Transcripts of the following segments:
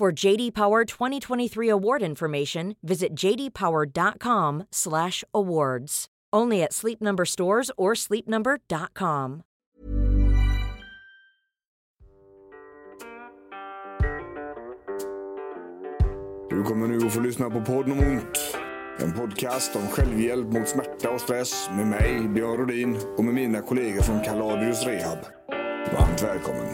For JD Power 2023 award information, visit jdpower.com/awards. Only at Sleep Number stores or sleepnumber.com. Du kommer nu att få lyssna på podden om ont. En podcast om självhjälp mot smärta och stress med mig, Björn Rodin och med mina kollegor från Kaladius Rehab. Varmt välkommen.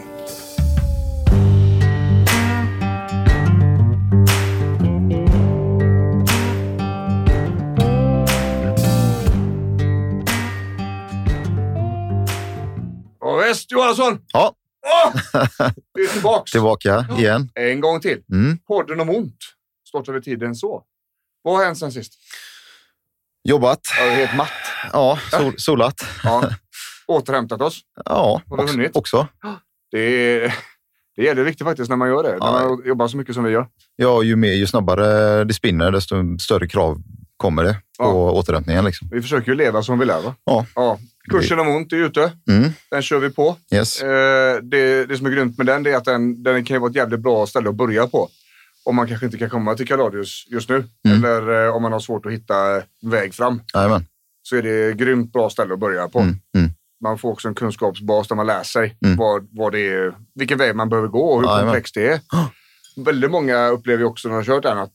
Ja, visst, Johansson! Ja. Åh! Vi är tillbaks. Tillbaka igen. En gång till. Mm. Podden om ont. Stort över tiden så. Vad har hänt sen sist? Jobbat. Är helt matt. Ja, sol, solat. Ja. Återhämtat oss. Ja, också. också. Det, är, det gäller viktigt faktiskt när man gör det. När Ja. man jobbar så mycket som vi gör. Ja, ju, mer, ju snabbare det spinner, desto större krav kommer det på Ja. återhämtningen. Liksom. Vi försöker ju leva som vi lär. Va? Ja. Ja. Kursen om ont är ute. Mm. Den kör vi på. Yes. Eh, det, det som är grymt med den är att den, den kan vara ett jävligt bra ställe att börja på. Om man kanske inte kan komma till Kaladius just nu. Mm. Eller eh, om man har svårt att hitta väg fram. Jajamän. Så är det ett grymt bra ställe att börja på. Mm. Mm. Man får också en kunskapsbas där man lär sig Mm. vad, vad det är, vilken väg man behöver gå och hur komplext det är. Väldigt många upplever också när de har kört den att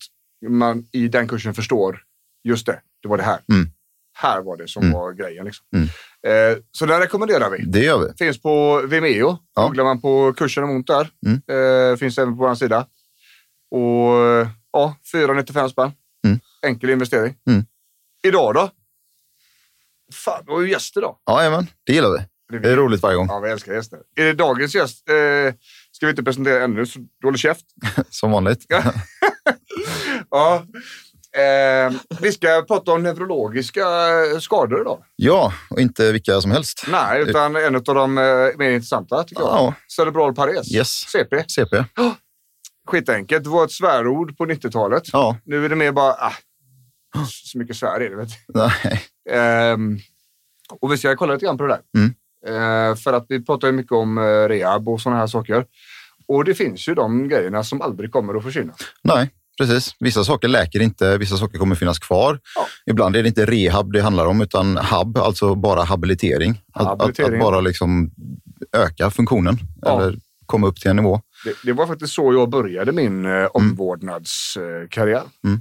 man i den kursen förstår just det, det var det här. Mm. Här var det som var grejen. Liksom. Eh, så den rekommenderar vi. Det gör vi. Finns på Vimeo. Ja. Googlar man på kursen om ont där. Mm. Eh, finns även på vår sida. Och ja, 495 spänn. Mm. Enkel investering. Mm. Idag då? Fan, du har ju gäst idag. Jajamän, det gillar vi. Det är roligt varje gång, Ja, vi älskar gäster. Är det dagens gäst? Eh, ska vi inte presentera ännu, så du håller käft. som vanligt. Ja. Eh, vi ska prata om neurologiska skador idag. Ja, och inte vilka som helst. Nej, utan en av de eh, mer intressanta tycker jag. Ja, Cerebral pares. yes. CP. CP. Skitenkelt. Det var ett svärord på 90-talet. Ja, Nu är det mer bara... Ah, så mycket svär är det. Vet du. nej. Ehm, och vi ska kolla lite grann på det där. Mm. Eh, för att vi pratar ju mycket om eh, rehab och sådana här saker. Och det finns ju de grejerna som aldrig kommer att försvinna. nej. Precis. Vissa saker läker inte, vissa saker kommer finnas kvar. Ja. Ibland är det inte rehab det handlar om, utan hab, alltså bara habilitering. Att, att, Habilitering. att bara liksom öka funktionen Ja. eller komma upp till en nivå. Det, det var faktiskt så jag började min eh, omvårdnadskarriär. Mm.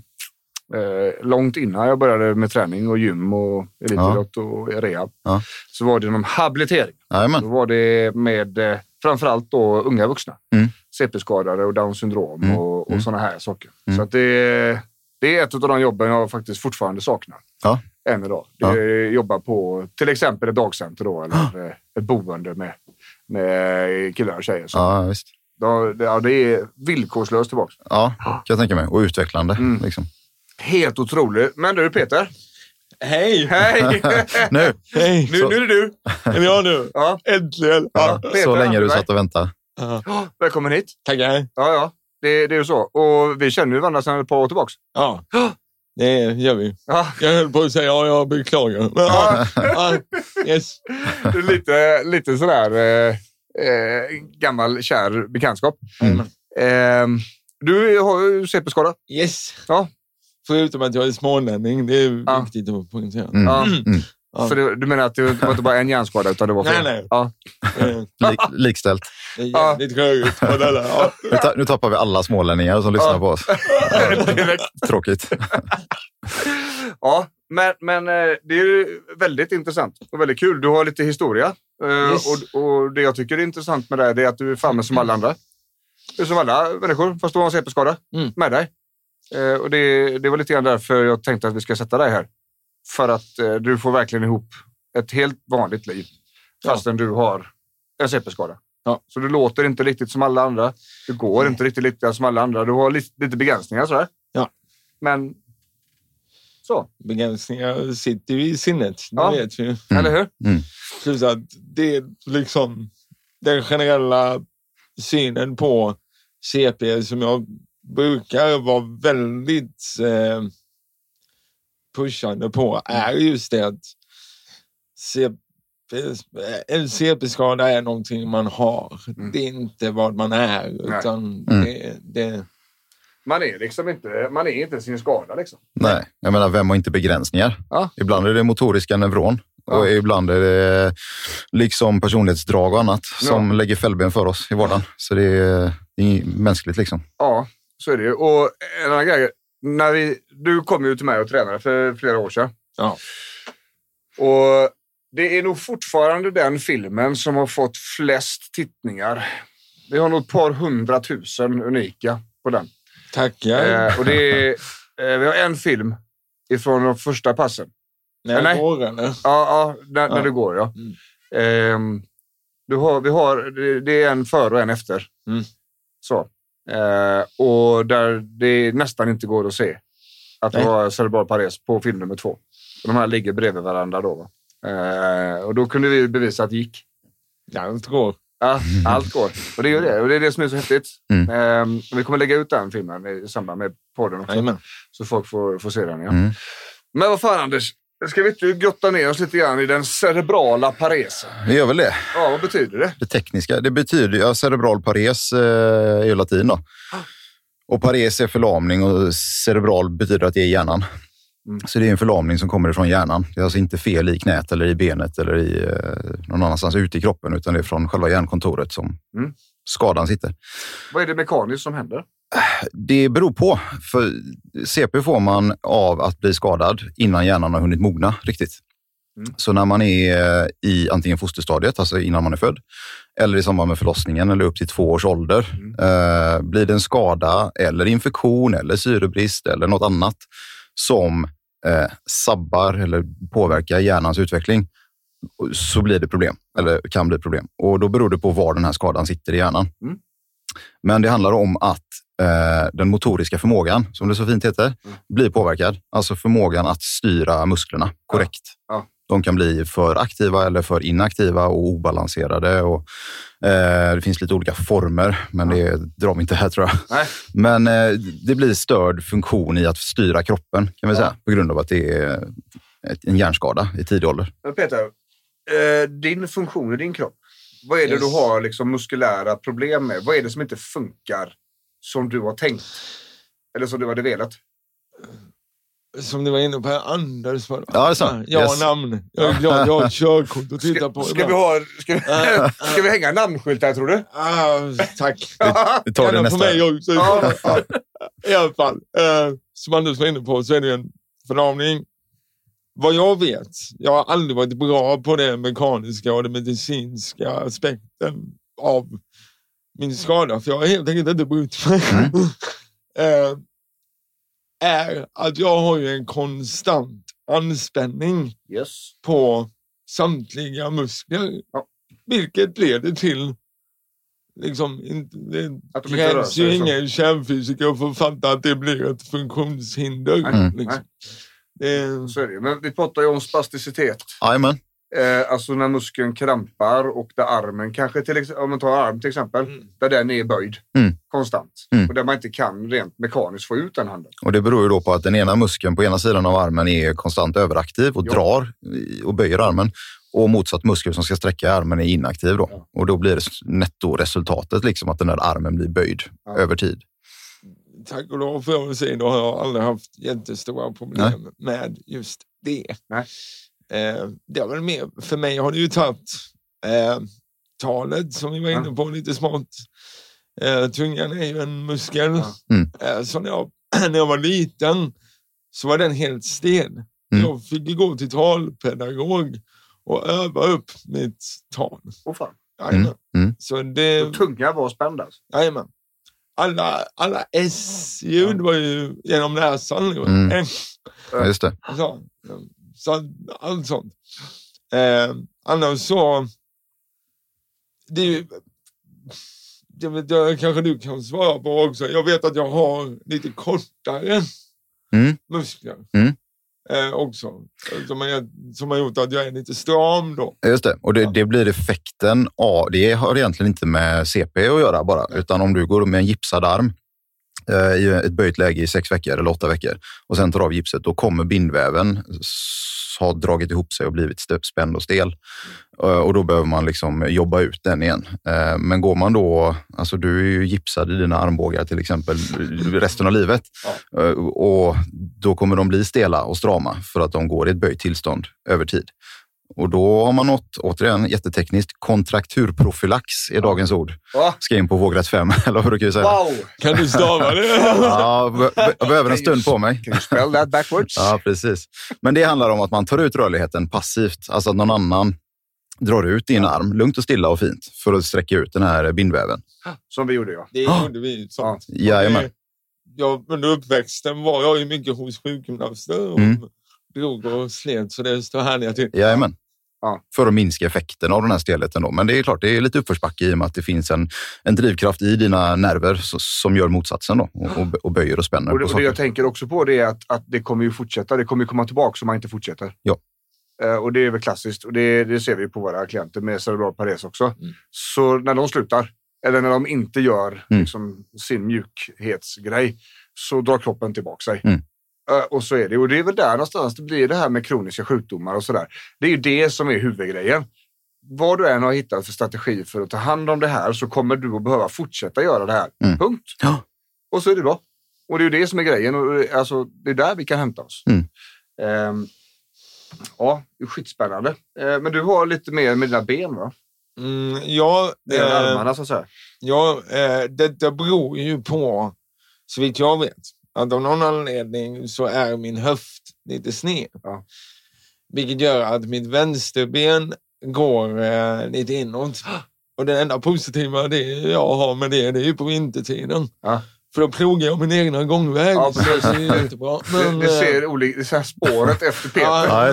Eh, långt innan jag började med träning och gym och elitidrott och rehab Ja. så var det inom habilitering. Då var det med eh, framförallt då unga vuxna. Mm. CP-skadade och down syndrom Mm. och, och Mm. sådana här saker. Mm. Så att det, det är ett av de jobben jag faktiskt fortfarande saknar. Ja. Än idag. Det Ja. jobba på till exempel ett dagcenter då, eller eh, ett boende med, med killar och tjejer. Så Ja, visst. då, det, ja, det är villkorslöst tillbaka. Ja, kan jag tänka mig. Och utvecklande. Mm. Liksom. Helt otroligt. Men du Peter. Hej! Hej! Nu, Hej! nu, nu är det du. Är det jag nu? Ja. Äntligen! ja, Peter så länge du satt och väntade. Ja. Välkommen hit. Tackar! Ja, ja. Det, det är ju så. Och vi känner ju varandra sedan ett par år tillbaka. Ja, det gör vi. Ja. Jag höll på att säga ja, jag beklagar. Men, ja. Ja, yes. Det är lite, lite sådär eh, eh, gammal kär bekantskap. Mm. Eh, du har ju CP-skada. yes. Ja. Förutom att jag är smålänning, det är Ja. viktigt att poängtera. Mm. Mm. Ja. Så det, du menar att det var inte bara en hjärnskada utan det var Nej, fler? nej. Ja. Eh, Lik, likställt. Det är jävligt rörigt på det där. Ja. Nu, ta, nu tappar vi alla smålänningar som lyssnar på oss. Tråkigt. Ja, men, men eh, det är ju väldigt intressant och väldigt kul. Du har lite historia. Eh, Yes. Och, och det jag tycker är intressant med det, det är att du är framme som alla andra. Du är som alla människor, fast du har en CP-skada Mm. med dig. Och det, det var lite grann därför jag tänkte att vi ska sätta dig här. För att eh, du får verkligen ihop ett helt vanligt liv fastän du har en CP-skada. Ja. Så du låter inte riktigt som alla andra. Du går inte riktigt lika som alla andra. Du har lite, lite begränsningar sådär. Ja. Men så, Begränsningar sitter ju i sinnet, det Ja. vet vi. eller hur? Plus att det är liksom den generella synen på CP som jag brukar vara väldigt eh, pushande på är just det att CP, en CP-skada är någonting man har. Mm. Det är inte vad man är. Utan Mm. det, det, Man är liksom inte, man är inte sin skada liksom. Nej, jag menar vem har inte begränsningar? Ja. Ibland är det motoriska neuron och Ja. ibland är det liksom personlighetsdrag och annat som Ja. lägger fällben för oss i vardagen. Så det är, det är mänskligt liksom. Ja, så är det ju. Och en annan grej. När vi, du kom ju till mig och tränade för flera år sedan. ja. Och det är nog fortfarande den filmen som har fått flest tittningar. Vi har nog ett par hundratusen unika på den. Tackar. Eh, och det är, eh, vi har en film ifrån de första passen. När nej. jag går eller? Ja, ja, när, när Ja. det går ja. Mm. Ehm, du har, vi har, det, det är en före och en efter. Mm. Så. Eh, och där det nästan inte går att se att det var cerebral pares på film nummer två. Och de här ligger bredvid varandra då. Va? Eh, och då kunde vi bevisa att det gick. Allt går. Ja, allt går. Och det är ju det. Och det är det som är så häftigt. Mm. Och vi kommer lägga ut den filmen i samband med podden också. Jajamän. Så folk får, får se den. Ja. Mm. Men vad fan Anders, ska vi inte grotta ner oss lite grann i den cerebrala paresen? Vi gör väl det. Ja, vad betyder det? Det tekniska. Det betyder ju, ja, cerebral pares eh, är ju latin då. Och pares är förlamning och cerebral betyder att det är hjärnan. Mm. Så det är en förlamning som kommer ifrån hjärnan. Det är alltså inte fel i knät eller i benet eller i, eh, någon annanstans ute i kroppen, utan det är från själva hjärnkontoret som Mm. skadan sitter. Vad är det mekaniskt som händer? Det beror på. För CP får man av att bli skadad innan hjärnan har hunnit mogna riktigt. Mm. Så när man är i antingen fosterstadiet, alltså innan man är född, eller i samband med förlossningen eller upp till två års ålder, Mm. eh, blir det en skada eller infektion eller syrebrist eller något annat som eh, sabbar eller påverkar hjärnans utveckling, så blir det problem, eller kan bli problem. Och då beror det på var den här skadan sitter i hjärnan. Mm. Men det handlar om att eh, den motoriska förmågan, som det så fint heter, Mm. blir påverkad. Alltså förmågan att styra musklerna korrekt. Ja. De kan bli för aktiva eller för inaktiva och obalanserade. Och, eh, det finns lite olika former, men det drar vi inte här tror jag. Nej. Men eh, det blir störd funktion i att styra kroppen kan vi Ja. säga, på grund av att det är en hjärnskada i tidig ålder. Men Peter, eh, din funktion i din kropp. Vad är det Yes. du har liksom muskulära problem med? Vad är det som inte funkar som du har tänkt? Eller som du hade velat? Som du var inne på, Anders. var? Ja, det. Jag har Yes. namn. Jag är glad jag har ett körkort att titta Ska, på. ska, vi, ha, ska, vi, ska vi hänga en namnskylt här tror du? Ah, tack. Vi tar det nästa. på mig också. Ja, ja. I alla fall. Eh, som Anders var inne på så är det en förlamning. Vad jag vet, jag har aldrig varit bra på det mekaniska och den medicinska aspekten av min skada, för jag har helt enkelt inte brytt mig. eh, är att jag har ju en konstant anspänning Yes. på samtliga muskler. Ja. Vilket leder till Liksom, inte, det Att de krävs ju så. ingen kärnfysiker för att fatta att det blir ett funktionshinder. Nej, Liksom. Det, Så är det. Men vi pratar ju om spasticitet. Jajamän. Eh, alltså när muskeln krampar och där armen kanske, till, ex- om man tar arm till exempel, Mm. där den är böjd Mm. konstant. Mm. Och där man inte kan rent mekaniskt få ut den handen. Och det beror ju då på att den ena muskeln på ena sidan av armen är konstant överaktiv och Ja. drar i- och böjer armen. Och motsatt muskel som ska sträcka armen är inaktiv. Då. Ja. Och då blir det nettoresultatet liksom att den där armen blir böjd Ja. över tid. tack och lov väl säga, då har jag aldrig haft jättestora problem med just det. Nej. Eh, det har väl mer, för mig har det ju tagit eh, talet som vi var inne på lite smått. Eh, tungan är ju en muskel. Mm. Eh, så när jag, när jag var liten så var den helt stel. Mm. Jag fick gå till talpedagog och öva upp mitt tal. Åh fan. Jajamän. Mm. Så det, Och tunga var spänd alltså. jajamän. Alla, alla S-ljud var ju genom näsan. Mm. Eh, Just det. Så, så allt sånt. Eh, annars så... Det. Det jag, kanske du kan svara på också. Jag vet att jag har lite kortare Mm. muskler Mm. eh, också. Som har, som har gjort att jag är lite stram då. Just det. Och det, det blir effekten av, det har egentligen inte med CP att göra bara, utan om du går med en gipsad arm i ett böjt läge i sex veckor eller åtta veckor och sen tar av gipset, då kommer bindväven ha dragit ihop sig och blivit spänd och stel. Eh, Och då behöver man liksom jobba ut den igen. Eh, Men går man då, alltså du är ju gipsad i dina armbågar till exempel resten av livet Eh, och då kommer de bli stela och strama för att de går i ett böjt tillstånd över tid. Och då har man nått, återigen jättetekniskt, kontrakturprofylax är dagens ord. Va? Ska in på vågrätt 5, eller vad brukar vi säga? Wow! Kan du stava det? Ja, jag behöver en stund på mig. Can you spell that backwards? Ja, precis. Men det handlar om att man tar ut rörligheten passivt, alltså att någon annan drar ut din arm lugnt och stilla och fint för att sträcka ut den här bindväven. Som vi gjorde ja. Det gjorde vi. Sånt. Jajamän. Jag, under uppväxten var jag ju mycket hos sjukgymnaster och Mm. drog och slet så det står härliga till. Jajamän. Ja. För att minska effekten av den här stelheten. Då. Men det är klart, det är lite uppförsbacke i och med att det finns en, en drivkraft i dina nerver så, som gör motsatsen då, och, och, och böjer och spänner Och det, på och det jag tänker också på det är att, att det kommer ju fortsätta. Det kommer ju komma tillbaka om man inte fortsätter. Ja. Eh, och det är väl klassiskt och det, det ser vi på våra klienter med cerebral pares också. Mm. Så när de slutar eller när de inte gör Mm. liksom, sin mjukhetsgrej så drar kroppen tillbaka sig. Mm. Eh, och så är det. Och det är väl där någonstans det blir det här med kroniska sjukdomar och sådär. Det är ju det som är huvudgrejen. Vad du än har hittat för strategi för att ta hand om det här så kommer du att behöva fortsätta göra det här. Mm. Punkt. Ja. Och så är det bra. Och det är ju det som är grejen. Och det- alltså, det är där vi kan hämta oss. Mm. Ehm, ja, det är skitspännande. Eh, men du har lite mer med dina ben va? Mm, ja, Det är eh, armarna så att säga. ja eh, detta beror ju på, så vitt jag vet, att av någon anledning så är min höft lite sned. Ja. Vilket gör att mitt vänsterben går eh, lite inåt. Och det enda positiva det jag har med det, det är ju på vintertiden. Ja. För då plogar jag min egna gångväg. Ja, så det ser jättebra. Men, det eh, ser olika, det här spåret efter Peter. Ja.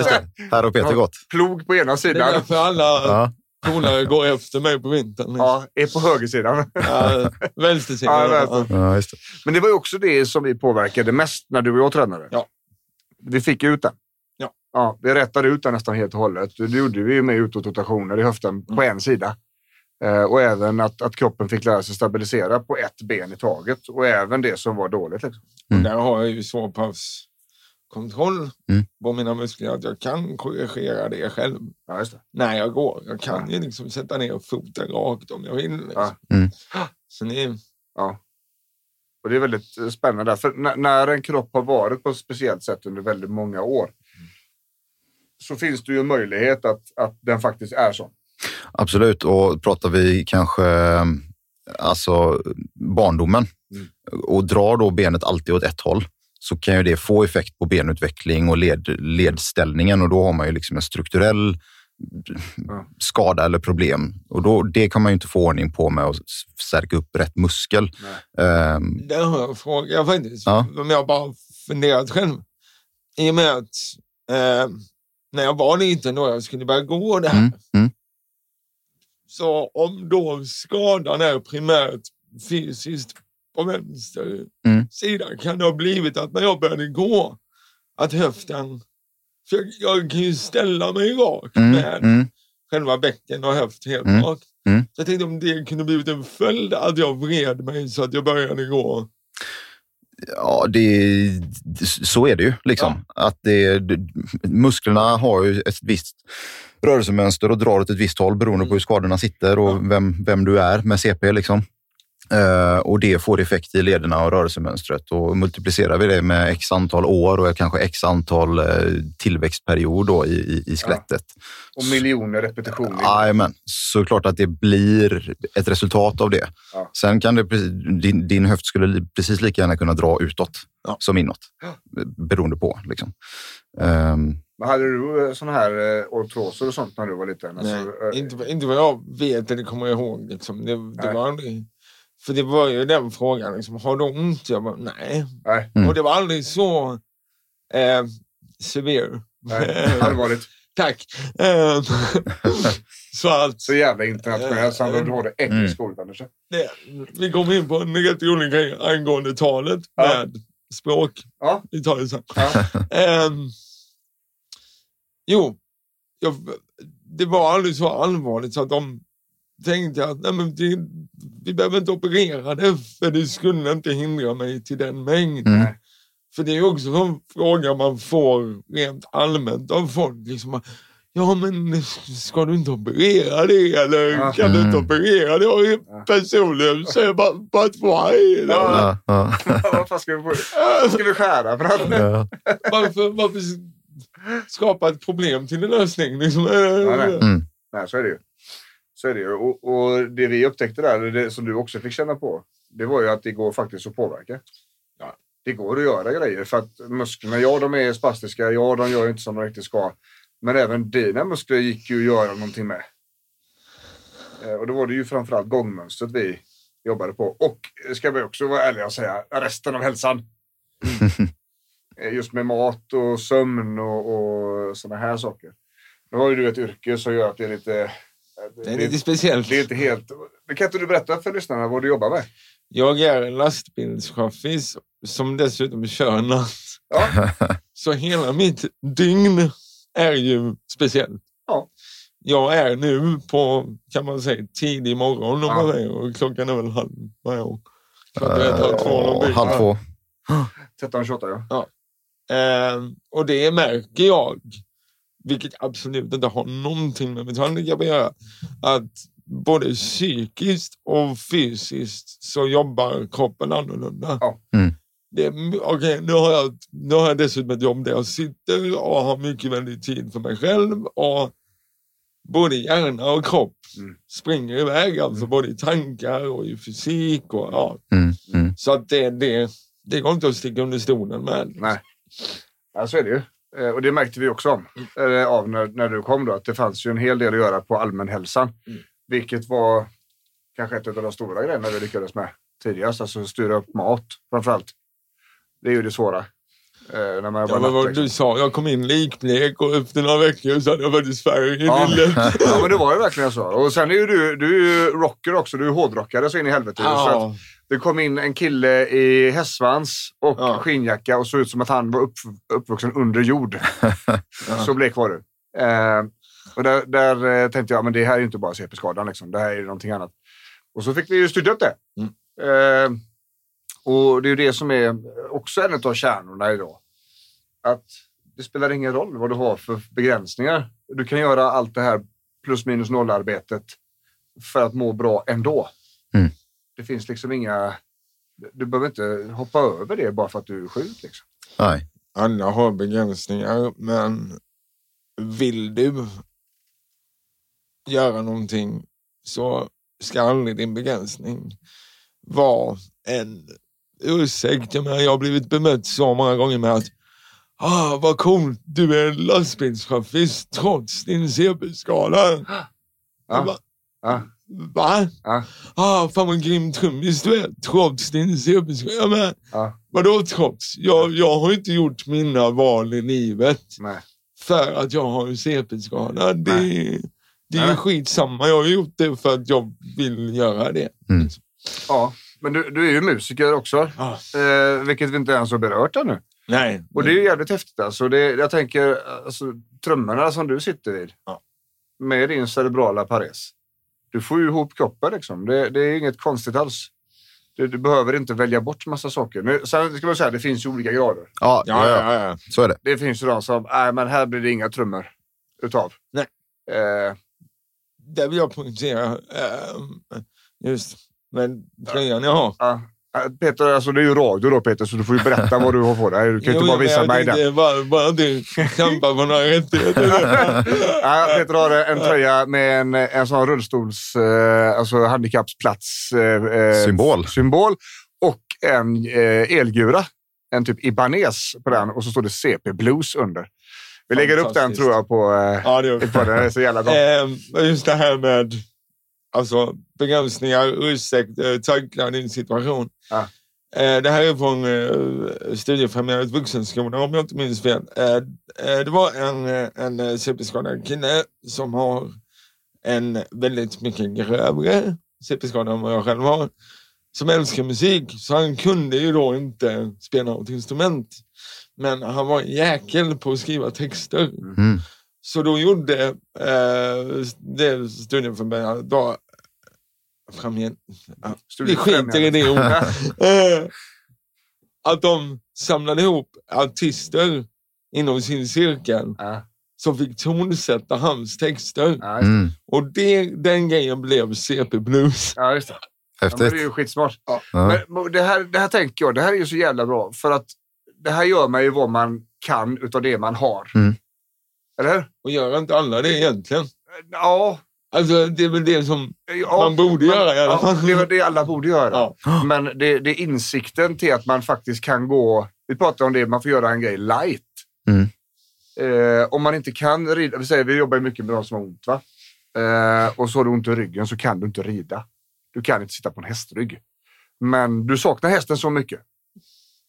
Här har Peter gått. Plog på ena det är sidan. därför alla. Polare går efter mig på vintern. Ja, är på högersidan. Ja, vänstersidan. Ja, vänster. Ja, just det. Men det var ju också det som vi påverkade mest när du och jag tränade. Ja. Vi fick ut den. Ja. Ja, vi rättade ut den nästan helt och hållet. Det gjorde vi ju med utåtrotationer i höften på Mm. en sida. Eh, och även att, att kroppen fick lära sig stabilisera på ett ben i taget. Och även det som var dåligt. Liksom. Mm. Där har jag ju så pass kontroll Mm. på mina muskler att jag kan korrigera det själv Ja, just det. när jag går. Jag kan ju liksom sätta ner foten rakt om jag vill. Liksom. Ja. Mm. Så det, Ja. Och det är väldigt eh, spännande. För när, när en kropp har varit på ett speciellt sätt under väldigt många år så finns det ju en möjlighet att, att den faktiskt är så. Absolut, och pratar vi kanske eh, alltså barndomen Mm. och drar då benet alltid åt ett håll så kan ju det få effekt på benutveckling och led, ledställningen och då har man ju liksom en strukturell skada eller problem. Och då, det kan man ju inte få ordning på med att stärka upp rätt muskel. Ehm, där har jag en fråga faktiskt. Ja. Om jag bara funderat själv. I och med att eh, när jag var liten och jag skulle börja gå det här. Mm, mm. Så om då skadan är primärt fysiskt på vänster Mm. kan det ha blivit att när jag började gå att höften, för jag, jag kan ju ställa mig rakt mm, med mm. själva bäcken och höft helt Mm. rakt. Mm. Så jag tänkte om det kunde blivit en följd att jag vred mig så att jag började gå. Ja, det, så är det ju. Liksom. Att det, musklerna har ju ett visst rörelsemönster och drar åt ett visst håll beroende på hur skadorna sitter och vem, vem du är med CP. Liksom. Eh, och det får effekt i lederna och rörelsemönstret. Och multiplicerar vi det med x antal år och kanske x antal eh, tillväxtperiod då i, i, i skelettet. Och miljoner repetitioner. Jajamän, så klart att det blir ett resultat av det. Ja. Sen kan det, din, din höft skulle precis lika gärna kunna dra utåt Ja. som inåt. Beroende på. Liksom. Ehm, Men hade du sådana här eh, ortroser och sånt när du var liten? Alltså, Nej, eh, inte, inte vad jag vet eller kommer ihåg. Liksom. Det, det var aldrig... För det var ju den frågan. Liksom, har du ont? Jag bara, nej. Nej, Mm. Och det var aldrig så eh, severe. nej, allvarligt. Tack. Eh, så att Så jävla internationellt så hade du har det Mm. engelsk skolan. Anders. det, vi kom in på en rätt rolig grej angående talet Ja. med språk. Ja, Vi tar det sen. ja, Ehm, jo, jag, det var aldrig så allvarligt så att de tänkte att nej, men det, vi behöver inte operera det för det skulle inte hindra mig till den mängden. Mm. För det är också en fråga man får rent allmänt av folk. Liksom, ja men ska du inte operera det eller Ja. kan du inte Mm. operera det? Och personligen säger jag bara, but why? Ja. ja, ja, vad fan ska vi? Ska vi skära? För att, ja. Varför, varför skapa ett problem till en lösning? Liksom, Ja, nej. Mm. nej, så är det ju. Så är det ju. Och, och det vi upptäckte där, det som du också fick känna på, det var ju att det går faktiskt att påverka. Ja. Det går att göra grejer för att musklerna, ja de är spastiska, ja de gör inte som de riktigt ska. Men även dina muskler gick ju att göra någonting med. Eh, Och då var det ju framförallt gångmönstret vi jobbade på. Och ska vi också vara ärliga och säga, resten av hälsan. Eh, Just med mat och sömn och, och sådana här saker. Nu har ju du ett yrke som gör att det är lite... Det är lite speciellt. det är inte helt... Men kan inte du berätta för lyssnarna vad du jobbar med? Jag är en lastbilschaffis som dessutom kör natt. Ja, Så hela mitt dygn är ju speciellt. Ja. Jag är nu på, kan man säga, tidig morgon om Ja. man säger. Och klockan är väl halv, vad är hon? Klockan är halv två. halv två. 13-28 ja. Eh, och det märker jag, vilket absolut inte har någonting med mitt handikapp att göra, att både psykiskt och fysiskt så jobbar kroppen annorlunda. Ja. Mm. Det, är- okej, nu, har jag, nu har jag dessutom ett jobb där jag sitter och har mycket väldigt tid för mig själv. Och både hjärna och kropp Mm. springer iväg, alltså både i tankar och i fysik. Och, ja. Mm. Mm. Så att det, det, det går inte att sticka under stolen med. Nej. Ja, så är det ju. Eh, Och det märkte vi också om, eh, av när, när du kom då, att det fanns ju en hel del att göra på allmänhälsan. Mm. Vilket var kanske ett av de stora grejerna vi lyckades med tidigast. Alltså styra upp mat framförallt. Det är ju det svåra. Eh, när man Ja, men vad natt, du liksom. sa, jag kom in likblek och efter några veckor så hade jag faktiskt färg i Ja. ja, men det var ju verkligen så. Och sen är ju du, du är ju rocker också. Du är hårdrockare så in i helvete. Ja. Det kom in en kille i hästsvans och Ja. skinnjacka och såg ut som att han var upp, uppvuxen under jord. Så blek var du. Eh, och där, där eh, tänkte jag, men det här är ju inte bara CP-skadan. Liksom. Det här är ju någonting annat. Och så fick vi ju styrt upp det. Mm. Eh, och det är ju det som är också en av kärnorna idag. Att det spelar ingen roll vad du har för begränsningar. Du kan göra allt det här plus minus noll-arbetet för att må bra ändå. Mm. Det finns liksom inga... Du behöver inte hoppa över det bara för att du är sjuk. Liksom. Nej. Alla har begränsningar, men vill du göra någonting så ska aldrig din begränsning vara en ursäkt. Jag, menar, jag har blivit bemött så många gånger med att ah, vad coolt, du är lastbilschaffis trots din CP-skada. Jag Ja. Ja. Va? Ja. Ah, fan vad grym trummis du är, trots din. Jag menar, Ja. Vadå trots? Jag, jag har inte gjort mina val i livet Nej. för att jag har en CP-skada. Det, det är ju skitsamma. Jag har gjort det för att jag vill göra det. Mm. Ja, men du, du är ju musiker också. Ah, Eh, vilket vi inte ens har berört ännu. nej. Och det är ju jävligt häftigt. Alltså. Det, jag tänker, alltså, trummorna som du sitter vid. Ja. Med din cerebrala pares. Du får ju ihop kroppen liksom. Det, det är inget konstigt alls. Du, du behöver inte välja bort massa saker. Nu, sen ska man säga, det finns ju olika grader. Ja, Ja, ja, ja. ja, så är det. Det finns ju de som, nej men här blir det inga trummor utav. Nej. Eh, Där vill jag poängtera, ehm, just Men tröjan jag har. Ja. Peter, alltså det är ju radio då Peter, så du får ju berätta vad du har på dig. Du kan ju inte bara visa mig den. Bara, bara inte kämpa för några rättigheter. Ja, Peter har en tröja med en, en sån rullstols, eh, alltså handikappsplats eh, eh, Symbol. symbol och en eh, elgura. En typ Ibanez på den och så står det CP Blues under. Vi lägger upp den tror jag på, eh, ja, det gör vi. på den. Det är så jävla bra. Ehm, just det här med alltså, begränsningar, ursäkt, eh, tackla din situation. Ja. Eh, det här är från eh, Studiefrämjandet Vuxenskolan om jag inte minns fel. Det var en, en CP-skadad kille som har en väldigt mycket grövre CP-skada än vad jag själv har. Som älskar musik, så han kunde ju då inte spela något instrument. Men han var en jäkel på att skriva texter. Mm. Så då gjorde eh, det studieförbundet då framgen, ja, vi skiter i det ordet. Eh, att de samlade ihop artister inom sin cirkel Ja, som fick tonsätta hans texter. ja, det. Mm. Och det, den grejen blev CP Blues. Ja, just det. Ja, men Häftigt. det är ju skitsmart. Ja. Men det här, det här tänker jag, det här är ju så jävla bra. För att det här gör man ju vad man kan utav det man har. Mm. Eller? Och gör inte alla det egentligen? Ja. Alltså det är väl det som ja man borde men- göra i alla fall. Ja, det är väl det alla borde göra. Ja. Men det, det är insikten till att man faktiskt kan gå... Vi pratar om det, man får göra en grej light. Mm. Eh, om man inte kan rida, vi, säger, vi jobbar ju mycket med de som har ont va? Eh, och så har du ont i ryggen så kan du inte rida. Du kan inte sitta på en hästrygg. Men du saknar hästen så mycket.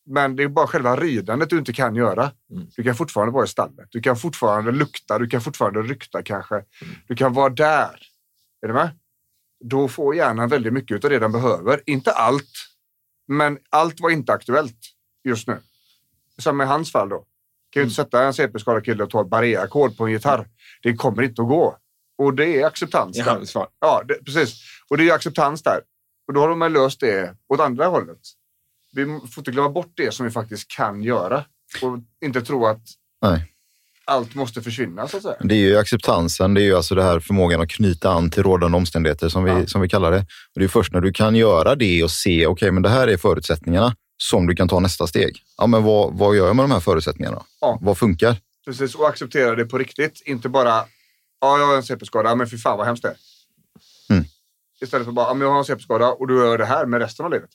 Men det är bara själva ridandet du inte kan göra. Mm. Du kan fortfarande vara i stallet. Du kan fortfarande lukta, du kan fortfarande rykta kanske. Du kan vara där. Är du med? Då får hjärnan väldigt mycket av det den behöver. Inte allt, men allt var inte aktuellt just nu. Som i hans fall då. Kan ju inte sätta en CP-skadad kille och ta ett barré-ackord på en gitarr. Det kommer inte att gå. Och det är acceptans. i där. Ja, det, precis. Och det är acceptans där. Och då har de löst det åt andra hållet. Vi får inte glömma bort det som vi faktiskt kan göra. Och inte tro att Nej. allt måste försvinna så att säga. Det är ju acceptansen, det är ju alltså det här förmågan att knyta an till rådande omständigheter som vi, Ja. som vi kallar det. Och det är först när du kan göra det och se, okej, men det här är förutsättningarna som du kan ta nästa steg. Ja, men vad, vad gör jag med de här förutsättningarna? Ja. Vad funkar? Precis, och acceptera det på riktigt. Inte bara, ja, jag har en CP-skada, men fy fan vad hemskt det är. Mm. Istället för bara, ja, men jag har en CP-skada och du gör det här med resten av livet.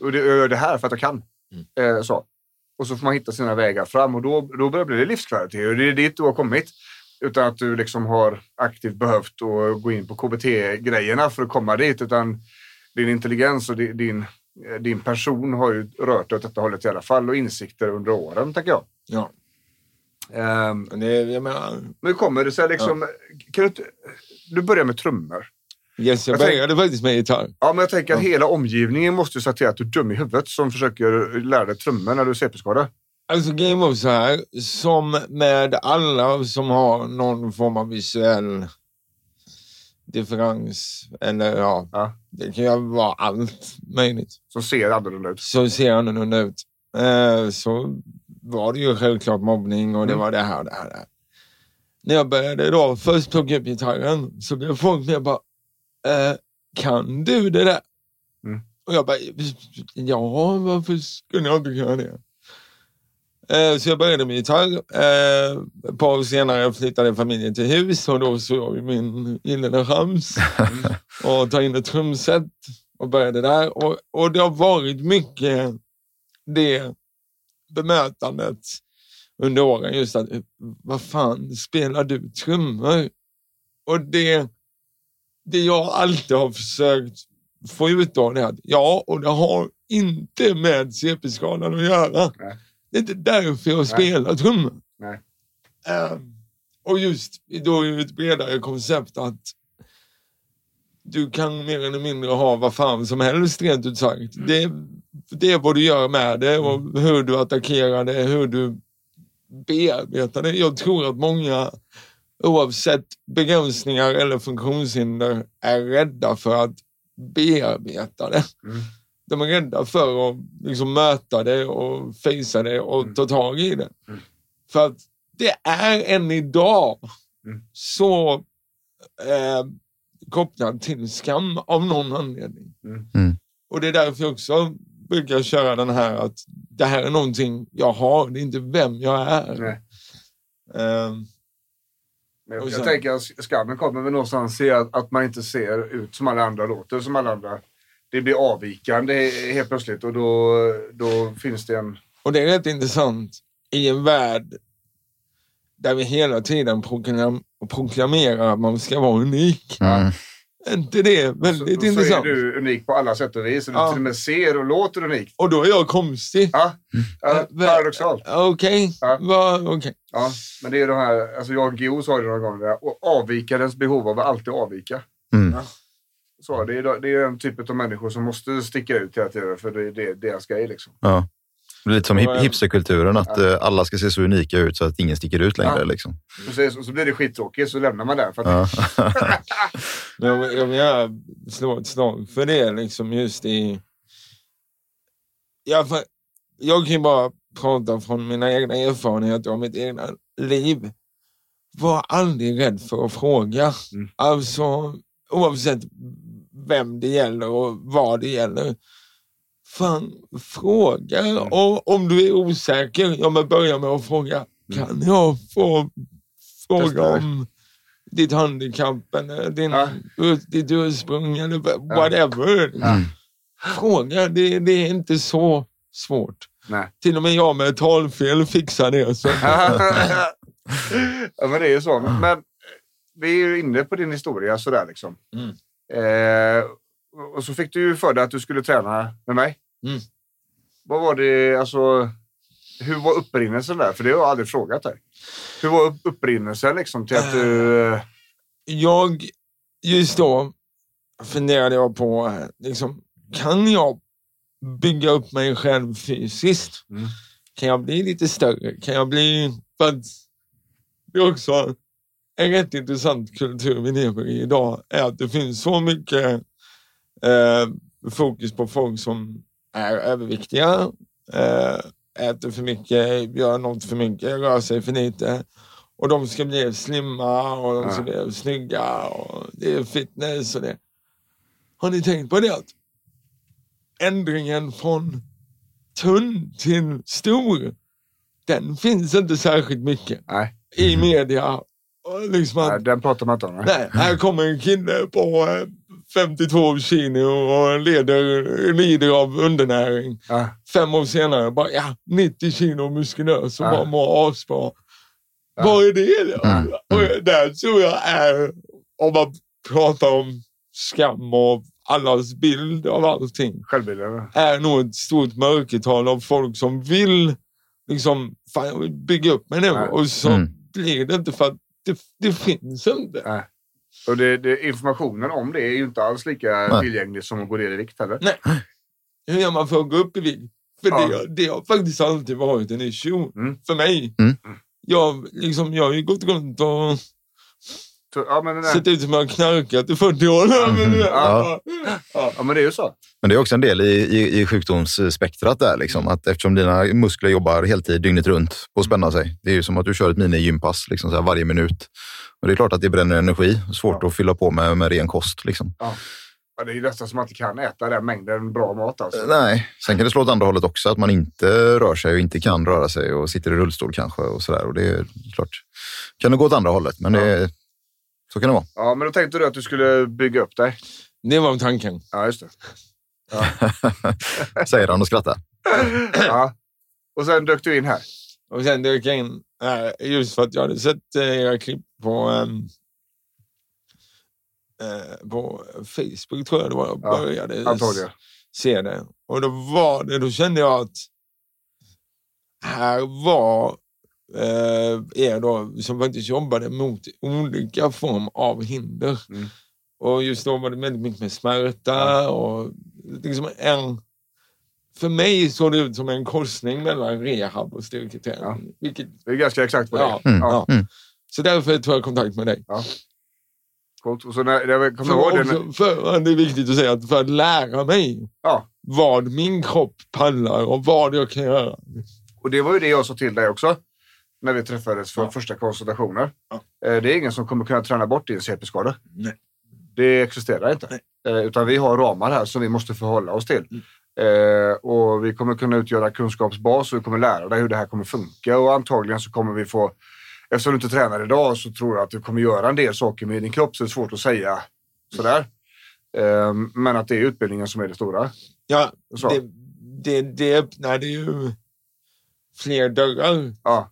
Och det- jag gör det här för att jag kan. Eh, så. Och så får man hitta sina vägar fram och då, då börjar det bli livskvalitet. Och det är dit du har kommit. Utan att du liksom har aktivt behövt att gå in på KBT-grejerna för att komma dit. Utan din intelligens och din, din, eh, din person har ju rört åt detta hållet i alla fall. Och insikter under åren, tänker jag. Ja. Men det, jag menar, men hur kommer det sig liksom... Kan du, du börjar med trummor. Yes, jag Jag tänk- började faktiskt med gitarr. Ja, men jag tänker att Ja. hela omgivningen måste ju säga till att du är dum i huvudet som försöker lära dig trummor när du är CP-skadad. Alltså game var så här, som med alla som har någon form av visuell differens, eller ja, Ja. det kan ju vara allt möjligt, Som ser annorlunda ut. så ser annorlunda ut. Eh, så var det ju självklart mobbning och det Mm. var det här och det här. Det här. När jag började då först plocka upp gitarren så blev folk mer bara, eh, kan du det där? Mm. Och jag bara, ja varför skulle jag inte kunna det? Eh, Så jag började med gitarr. Eh, Ett par år senare flyttade familjen till hus och då såg jag min gyllene chans och ta in ett trumset och började där. Och, och det har varit mycket det bemötandet under åren. Just att, vad fan, spelar du trummor? Och det, det jag alltid har försökt få ut av det är att ja, och det har inte med CP-skalan att göra. Nej. Det är inte därför jag spelar trummor. Nej. Ehm, och just då är ett bredare koncept att du kan mer eller mindre ha vad fan som helst rent ut sagt. Det, det är vad du gör med det och hur du attackerar det, hur du bearbetar det. Jag tror att många oavsett begränsningar eller funktionshinder är rädda för att bearbeta det. Mm. De är rädda för att liksom möta det och fejsa det och ta tag i det. Mm. För att det är än idag Mm. så eh, kopplad till skam av någon anledning. Mm. Mm. Och det är därför jag också brukar köra den här att det här är någonting jag har, det är inte vem jag är. Men jag, tänker att skammen kommer väl någonstans i att, att man inte ser ut som alla andra, låter som alla andra. Det blir avvikande helt plötsligt och då, då finns det en... och det är rätt intressant i en värld där vi hela tiden proklam- proklamerar att man ska vara unik. Mm. Inte det Så, väldigt så är intressant? du unik på alla sätt och vis. Och du Ja. till och med ser och låter unikt. Och då är jag konstig. Ja, ja paradoxalt. Okej, Ja. Va- okej. Ja, men det är de här, alltså jag och Geo sa det några gånger, där, och avvikarens behov av att alltid avvika. Mm. Så, det, är, det är en typ av människor som måste sticka ut hela tiden för det är det, deras grej. Liksom. Ja. Lite som Och, hip- hipsterkulturen, att ja. eh, alla ska se så unika ut så att ingen sticker ut längre. Ja. Liksom. Och så, blir det skittråkigt så lämnar man det. För att, Ja. Jag, jag vill gärna slå ett slag för det liksom just i... Ja, för jag kan ju bara prata från mina egna erfarenheter av mitt egna liv. Var aldrig rädd för att fråga. Mm. Alltså oavsett vem det gäller och vad det gäller. Fan, fråga. Mm. Och om du är osäker, ja men börja med att fråga. Kan jag få fråga Mm. Om ditt handikapp eller din, Ja. ditt ursprung eller whatever. Ja. Fråga, det, det är inte så svårt. Nej. Till och med jag med talfel fixar det. Så. ja, men det är ju så. Men, men vi är ju inne på din historia sådär liksom. Mm. Eh, och så fick du ju för dig att du skulle träna med mig. Mm. Vad var det, alltså, hur var upprinnelsen där? För det har jag aldrig frågat dig. Hur var upp- upprinnelsen liksom till att du... eh, jag, just då funderade jag på, liksom, kan jag bygga upp mig själv fysiskt? Mm. Kan jag bli lite större? Kan jag bli... För att det är också en rätt intressant kultur vi lever i idag, är att det finns så mycket fokus på folk som är överviktiga, eh, äter för mycket, gör något för mycket, rör sig för lite. Och de ska bli slimma och de ska bli snygga och det är fitness och det. Har ni tänkt på det? Att ändringen från tunn till stor, den finns inte särskilt mycket Nej, i media. Och liksom att, nej, den pratar man inte om. Nej. nej, här kommer en kille på eh, 52 kilo och leder, lider av undernäring. Ja. Fem år senare, bara ja, 90 kilo muskulös och Ja. bara mår asbra. Vad är det då? Mm. Och där tror jag är, om man pratar om skam och allas bild av allting, Självbilden. är nog ett stort mörkertal av folk som vill liksom fan, bygga upp mig nu och så Mm. blir det inte för att det, det finns inte. Nej. Och det, det, informationen om det är ju inte alls lika Nej. tillgänglig som att gå ner i vikt heller. Hur gör man för att gå upp i vikt? För Ja. det, det har faktiskt alltid varit en issue Mm. för mig. Mm. Jag, liksom, jag har ju gått runt och ja, men, sett ut som har knarkat i 40 år. Men, Mm. ja. Ja. ja, men det är ju så. Men det är också en del i, i, i sjukdomsspektrat där, liksom, att eftersom dina muskler jobbar heltid dygnet runt på att spänna sig. Det är ju som att du kör ett mini-gympass liksom, så här, varje minut. Och det är klart att det bränner energi. Svårt att fylla på med, med ren kost. Liksom. Ja, det är ju nästan som man inte kan äta den mängden bra mat. Alltså. Nej, sen kan det slå åt andra hållet också, att man inte rör sig och inte kan röra sig och sitter i rullstol kanske. och så där. Och Det är klart, kan det gå åt andra hållet, men det, så kan det vara. Ja, men då tänkte du att du skulle bygga upp dig. Det var tanken. Ja, just det. Säger han och skrattar. Ja. Och sen dök du in här. Och sen dök jag in eh, just för att jag hade sett eh, era klipp på, eh, på Facebook tror jag det var jag Ja, började Antagligen. se det. Och då var det, då kände jag att här var er då som faktiskt jobbade mot olika form av hinder. Mm. Och just då var det väldigt mycket med smärta och liksom en för mig såg det ut som en korsning mellan rehab och styrketräning. Ja. Vilket, Det är ganska exakt vad det ja, är. Mm. Ja. ja. Så därför tog jag kontakt med dig. Coolt. Och så när, kommer För, ihåg det. också, för, det är viktigt att säga att för att lära mig Ja. vad min kropp pallar och vad jag kan göra. Och det var ju det jag sa till dig också. När vi träffades för Ja. första konsultationer. Ja. Eh, Det är ingen som kommer kunna träna bort din CP-skada. Nej. Det existerar inte. Eh, utan vi har ramar här som vi måste förhålla oss till. Eh, och vi kommer kunna utgöra kunskapsbas och vi kommer lära dig hur det här kommer funka och antagligen så kommer vi få Eftersom du inte tränar idag så tror jag att du kommer göra en del saker med din kropp så det är svårt att säga sådär. Eh, men att det är utbildningen som är det stora. Ja, Så. det, det, det öppnade ju fler dörrar. Ja,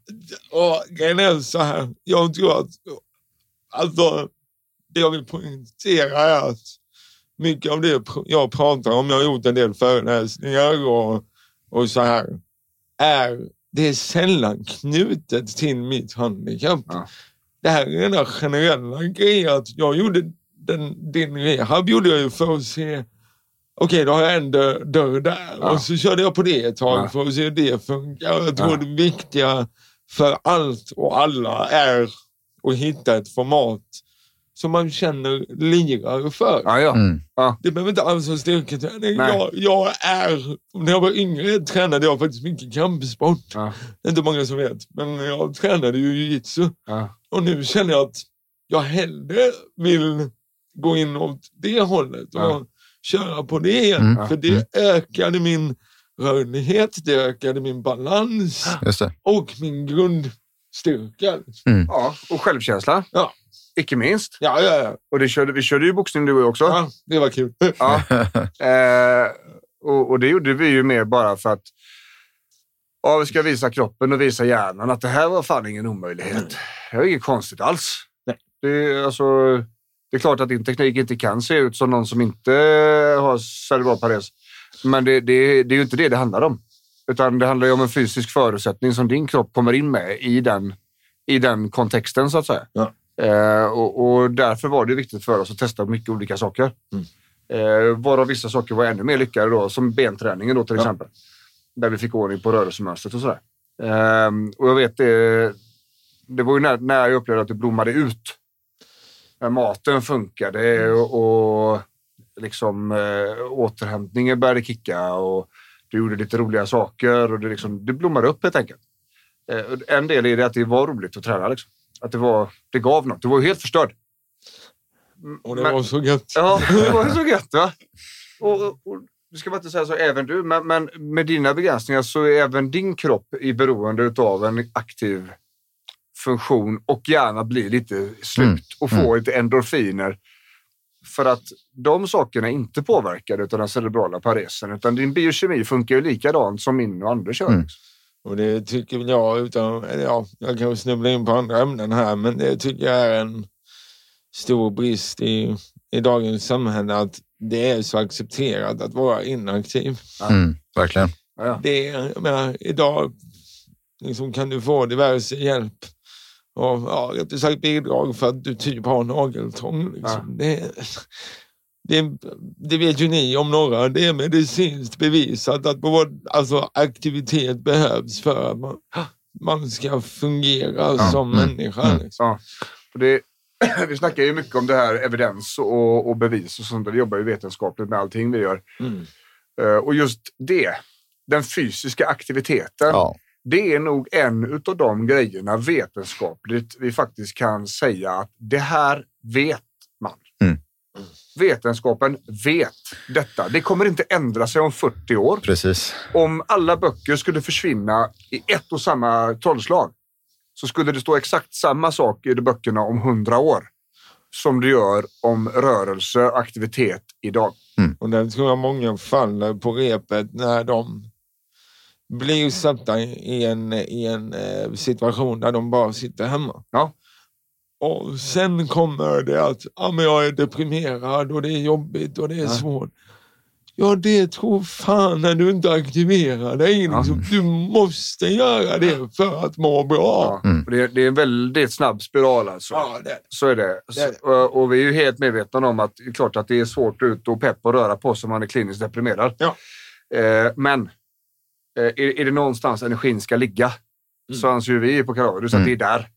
Och grejen är så här, jag tror att alltså, det jag vill poängtera är att mycket av det jag pratar om, jag har gjort en del föreläsningar och, och så här, är det är sällan knutet till mitt handikapp. Ja. Det här är den generella grejen att jag gjorde den, din rehab gjorde jag ju för att se Okej, då har jag en dörr, dörr där Ja. och så körde jag på det ett tag Ja. för att se hur det funkar. Jag tror Ja. det viktiga för allt och alla är att hitta ett format som man känner lirar för. ja, ja. Mm. Det behöver inte alls vara styrketräning. Jag, jag är, när jag var yngre tränade jag faktiskt mycket kampsport. Ja. Det är inte många som vet, men jag tränade ju jujitsu. ja. Och nu känner jag att jag hellre vill gå in åt det hållet och Ja. Köra på det igen. Mm. För det ökade min rörlighet, det ökade min balans Just det. och min grundstyrka. ja. Och självkänsla. Ja. Icke minst. Ja, ja, ja. Och det körde, vi körde ju boxning du och jag också. ja det var kul. Ja. Eh, och, och det gjorde vi ju mer bara för att ja, vi ska visa kroppen och visa hjärnan att det här var fan ingen omöjlighet. Det var inget konstigt alls. Nej. Det, är, alltså, det är klart att din teknik inte kan se ut som någon som inte har cerebral pares. Men det, det, det är ju inte det det handlar om. Utan det handlar ju om en fysisk förutsättning som din kropp kommer in med i den, i den kontexten så att säga. Ja. Eh, och, och därför var det viktigt för oss att testa mycket olika saker. Eh, varav vissa saker var ännu mer lyckade då, som benträningen då till Ja. exempel. Där vi fick ordning på rörelsemönstret och sådär. Ehm, och jag vet det, det var ju när, när jag upplevde att det blommade ut. Maten funkade och, och liksom eh, återhämtningen började kicka och du gjorde lite roliga saker och det, liksom, det blommade upp helt enkelt. Eh, en del i det att det var roligt att träna. Liksom. Att det, var, det gav något. Du var ju helt förstörd. Och det Men- var så gött. Ja, det var så gött va? Och, och, och, du ska man inte säga så, även du, men, men med dina begränsningar så är även din kropp i beroende av en aktiv funktion och gärna blir lite slut Mm. och få lite endorfiner. För att de sakerna är inte påverkade av den cerebrala paresen utan din biokemi funkar ju likadant som min och Anders gör. Mm. Och det tycker väl jag, utan, ja, jag kan snubbla in på andra ämnen här, men det tycker jag är en stor brist i, i dagens samhälle att det är så accepterat att vara inaktiv. Mm. Verkligen. Det är, jag menar, idag liksom, kan du få diverse hjälp och ja, rättare sagt bidrag för att du typ har nageltrång. Liksom. Det, det, det vet ju ni om några. Det är medicinskt bevisat att både, alltså, aktivitet behövs för att man, man ska fungera som Mm. människa. Mm. Liksom. Ja. Och det, vi snackar ju mycket om det här evidens och, och bevis och sånt. där. Vi jobbar ju vetenskapligt med allting vi gör. Mm. Eh, Och just det, den fysiska aktiviteten, Ja. Det är nog en av de grejerna vetenskapligt vi faktiskt kan säga att det här vet man. Mm. Vetenskapen vet detta. Det kommer inte ändra sig om 40 år. Precis. Om alla böcker skulle försvinna i ett och samma trollslag så skulle det stå exakt samma sak i de böckerna om 100 år som det gör om rörelse och aktivitet idag. Och där tror jag många faller på repet när de blir satta i en, i en eh, situation där de bara sitter hemma. Ja. Och sen kommer det att ah, men jag är deprimerad och det är jobbigt och det är Ja. svårt. Ja, det tror fan när du inte aktiverar dig. Ja. Liksom. Du måste göra det för att må bra. Ja. Och Det, det är en väldigt snabb spiral alltså. Ja, det. Så är det. Det är det. Så, och, och vi är ju helt medvetna om att det är klart att det är svårt att ut och pepp och röra på sig om man är kliniskt deprimerad. Ja. Eh, men eh, är, är det någonstans energin ska ligga så anser ju vi på Karadus att Mm. det är där.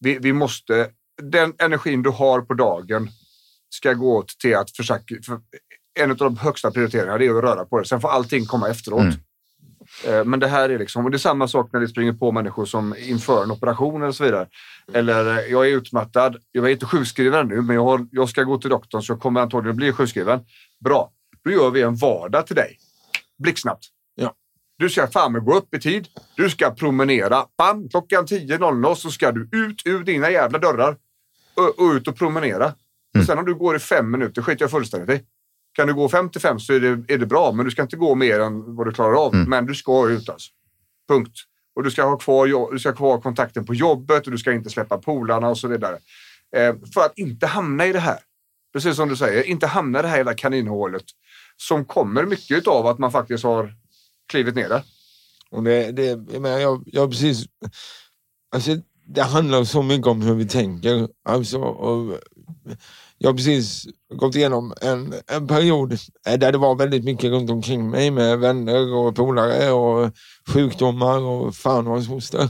Vi, vi måste, den energin du har på dagen ska gå åt till att försöka, för en av de högsta prioriteringarna det är att röra på dig. Sen får allting komma efteråt. Mm. Eh, Men det här är liksom, och det är samma sak när vi springer på människor som inför en operation eller så vidare. Eller eh, jag är utmattad, jag är inte sjukskriven nu, men jag, har, jag ska gå till doktorn så jag kommer antagligen bli sjukskriven. Bra, då gör vi en vardag till dig. Blixtsnabbt. Du ska fan med gå upp i tid, du ska promenera. Bam, klockan 10.00 så ska du ut ur dina jävla dörrar och, och ut och promenera. Och sen om du går i fem minuter skiter jag fullständigt i. Kan du gå 55 så är det, är det bra, men du ska inte gå mer än vad du klarar av. Men du ska ut alltså. Punkt. Och du ska ha kvar, du ska ha kvar kontakten på jobbet och du ska inte släppa polarna och så vidare. Eh, för att inte hamna i det här. Precis som du säger, inte hamna i det här jävla kaninhålet som kommer mycket av att man faktiskt har klivit ner där. Och det, det, jag, menar, jag, jag precis, alltså, det handlar så mycket om hur vi tänker. Alltså, och jag har precis gått igenom en, en period eh, där det var väldigt mycket runt omkring mig med vänner och polare och sjukdomar och fan och hans moster.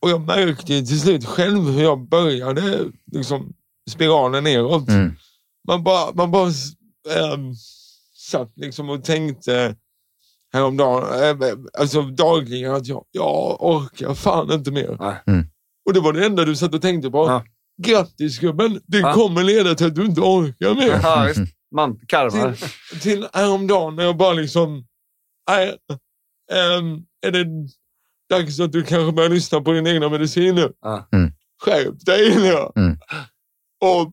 Och jag märkte till slut själv hur jag började liksom, spiralen neråt. Mm. Man bara, man bara ähm, satt liksom och tänkte häromdagen, äh, alltså dagligen att jag, jag orkar fan inte mer. Mm. Och det var det enda du satt och tänkte på. Ja. Grattis gubben, det Ja. kommer leda till att du inte orkar mer. Ja, visst. Man, karma. Till, till häromdagen när jag bara liksom, nej, ähm, är det dags att du kanske börjar lyssna på din egna medicin nu? Ja. Mm. Skärp dig nu. Mm. Och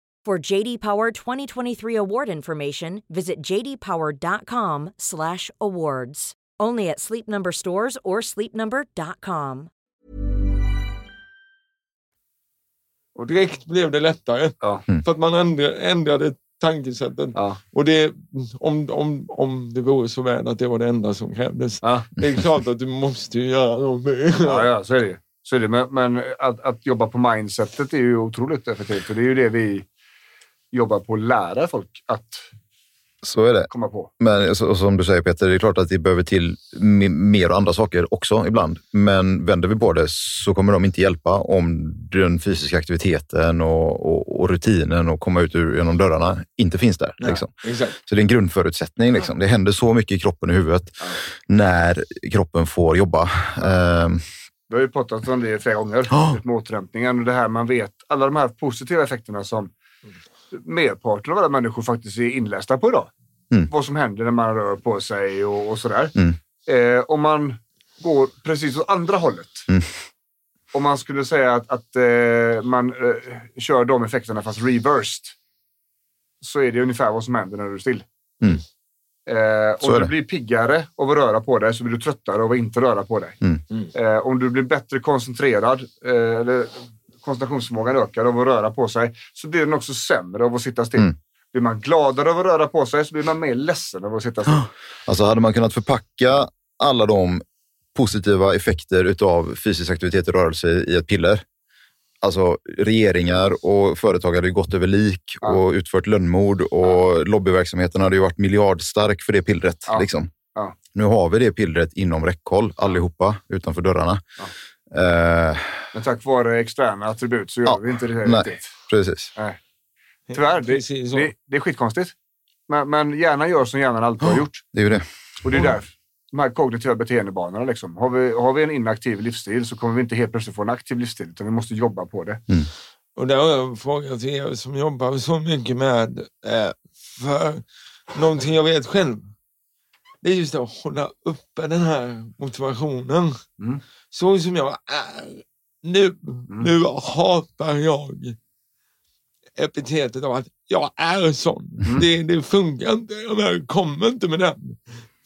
For JD Power 2023 award information, visit jdpower.com/awards. Only at Sleep Number stores or sleepnumber.com. Och direkt blev det lättare. Ja. För att man ändra- ändrade tankesättet. Ja. Och det, om, om, om det vore så väl att det var det enda som krävdes. Ja. Det är klart att du måste ju göra någonting. Ja, ja, så är det. Så är det. Men, men att, att jobba på mindsetet är ju otroligt effektivt. Och det är ju det vi jobbar på att lära folk att Så är det. komma på. Men som du säger Peter, det är klart att det behöver till me- mer och andra saker också ibland. Men vänder vi på det så kommer de inte hjälpa om den fysiska aktiviteten och, och, och rutinen och komma ut ur genom dörrarna inte finns där. Liksom. Exakt. Så det är en grundförutsättning. Liksom. Det händer så mycket i kroppen och huvudet när kroppen får jobba. Ehm, Vi har ju pratat om det flera gånger, Ja. med återhämtningen. Och det här man vet, alla de här positiva effekterna som merparten av alla människor faktiskt är inlästa på idag. Mm. Vad som händer när man rör på sig och, och sådär. Mm. Eh, om man går precis åt andra hållet. Mm. Om man skulle säga att, att eh, man eh, kör de effekterna fast reversed. Så är det ungefär vad som händer när du är still. Mm. Eh, om är du blir piggare av att röra på dig så blir du tröttare av att inte röra på dig. Mm. Eh, om du blir bättre koncentrerad, eh, eller koncentrationsförmågan ökar av att röra på sig, så blir den också sämre av att sitta still. Mm. Blir man gladare av att röra på sig så blir man mer ledsen av att sitta still. Alltså hade man kunnat förpacka alla de positiva effekter utav fysisk aktivitet och rörelse i ett piller. Alltså regeringar och företag hade gått över lik Ja. och utfört lönnmord och lobbyverksamheten hade ju varit miljardstark för det pillret. Ja. Liksom. Ja. Nu har vi det pillret inom räckhåll allihopa utanför dörrarna. Eh, Men tack vare externa attribut så gör Ja. vi inte det Nej. riktigt. precis. Nej. Tyvärr, det, Precis det, det är skitkonstigt. Men, men hjärnan gör som hjärnan alltid har gjort. Det är ju det. Och det är därför. De här kognitiva beteendebanorna. Liksom. Har, vi, har vi en inaktiv livsstil så kommer vi inte helt plötsligt få en aktiv livsstil. Utan vi måste jobba på det. Och där har jag en fråga till er som jobbar så mycket med, eh, för någonting jag vet själv. Det är just att hålla uppe den här motivationen. Mm. Så som jag är nu. Nu hatar jag epitetet av att jag är sån. Det, det funkar inte. Jag menar, kom inte med den.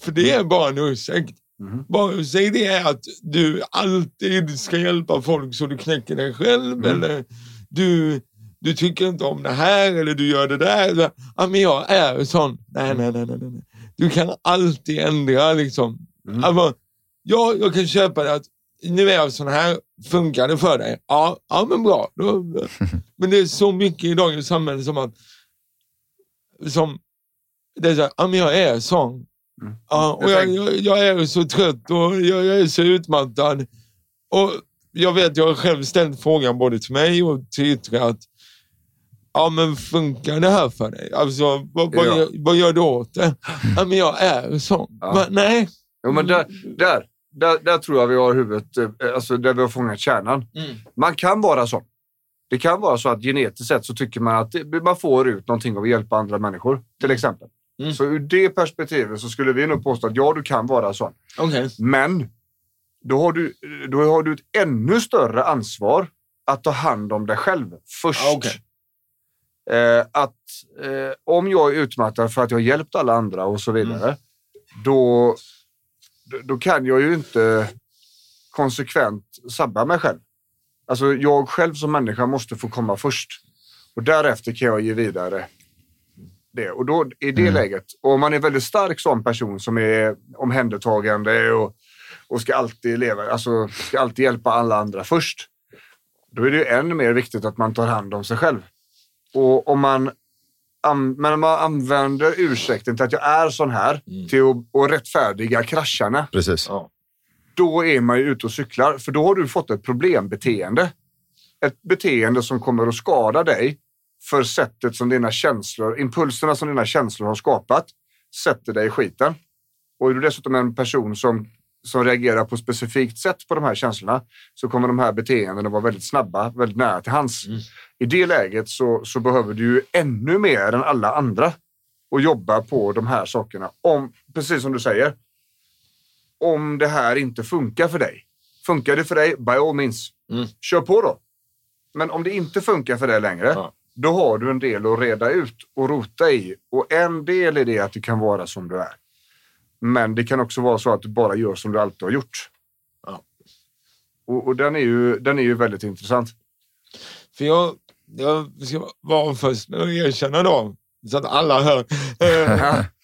För det är bara en ursäkt. Mm. Bara säg det är att du alltid ska hjälpa folk så du knäcker dig själv. Eller du, du tycker inte om det här eller du gör det där. Ja, men jag är sån. Nej, nej, nej, nej. nej. Du kan alltid ändra liksom. Alltså, ja, jag kan köpa det att nu är jag sån här. Funkar det för dig? Ja, ja men bra. Men det är så mycket i dagens samhälle som att som, det är så här, ja men jag är sån. Ja, och jag, jag, jag är så trött och jag, jag är så utmattad. Och jag vet, jag har själv ställt frågan både till mig och till Yttre att Ja men funkar det här för dig? Alltså vad, vad, Ja. gör, vad gör du åt det? Ja men jag är sån. Ja. Men, nej. Jo, men där, där, där, där tror jag vi har huvudet, eh, alltså där vi har fångat kärnan. Mm. Man kan vara sån. Det kan vara så att genetiskt sett så tycker man att man får ut någonting av att hjälpa andra människor, till exempel. Mm. Så ur det perspektivet så skulle vi nog påstå att ja, du kan vara sån. Okej. Men då har, du, då har du ett ännu större ansvar att ta hand om dig själv först. Ja, okej. eh, att eh, om jag är utmattad för att jag har hjälpt alla andra och så vidare, då, då- då kan jag ju inte konsekvent sabba mig själv. Alltså jag själv som människa måste få komma först. Och därefter kan jag ge vidare det. Och då i det läget, och om man är väldigt stark som person som är omhändertagande och, och ska alltid leva, alltså ska alltid hjälpa alla andra först. Då är det ju ännu mer viktigt att man tar hand om sig själv. Och om man, an, men om man använder ursäkten till att jag är sån här till att, att rättfärdiga krascharna, Precis. Ja. då är man ju ute och cyklar. För då har du fått ett problembeteende. Ett beteende som kommer att skada dig för sättet som dina känslor, impulserna som dina känslor har skapat, sätter dig i skiten. Och är du dessutom en person som, som reagerar på specifikt sätt på de här känslorna så kommer de här beteendena vara väldigt snabba, väldigt nära till hands. I det läget så, så behöver du ju ännu mer än alla andra och jobba på de här sakerna. Om, precis som du säger, om det här inte funkar för dig. Funkar det för dig, by all means, Mm. kör på då. Men om det inte funkar för dig längre, Ja. då har du en del att reda ut och rota i. Och en del är det att du kan vara som du är. Men det kan också vara så att du bara gör som du alltid har gjort. Ja. Och, och den, är ju, den är ju väldigt intressant. För jag, jag ska vara först med att erkänna då, så att alla hör.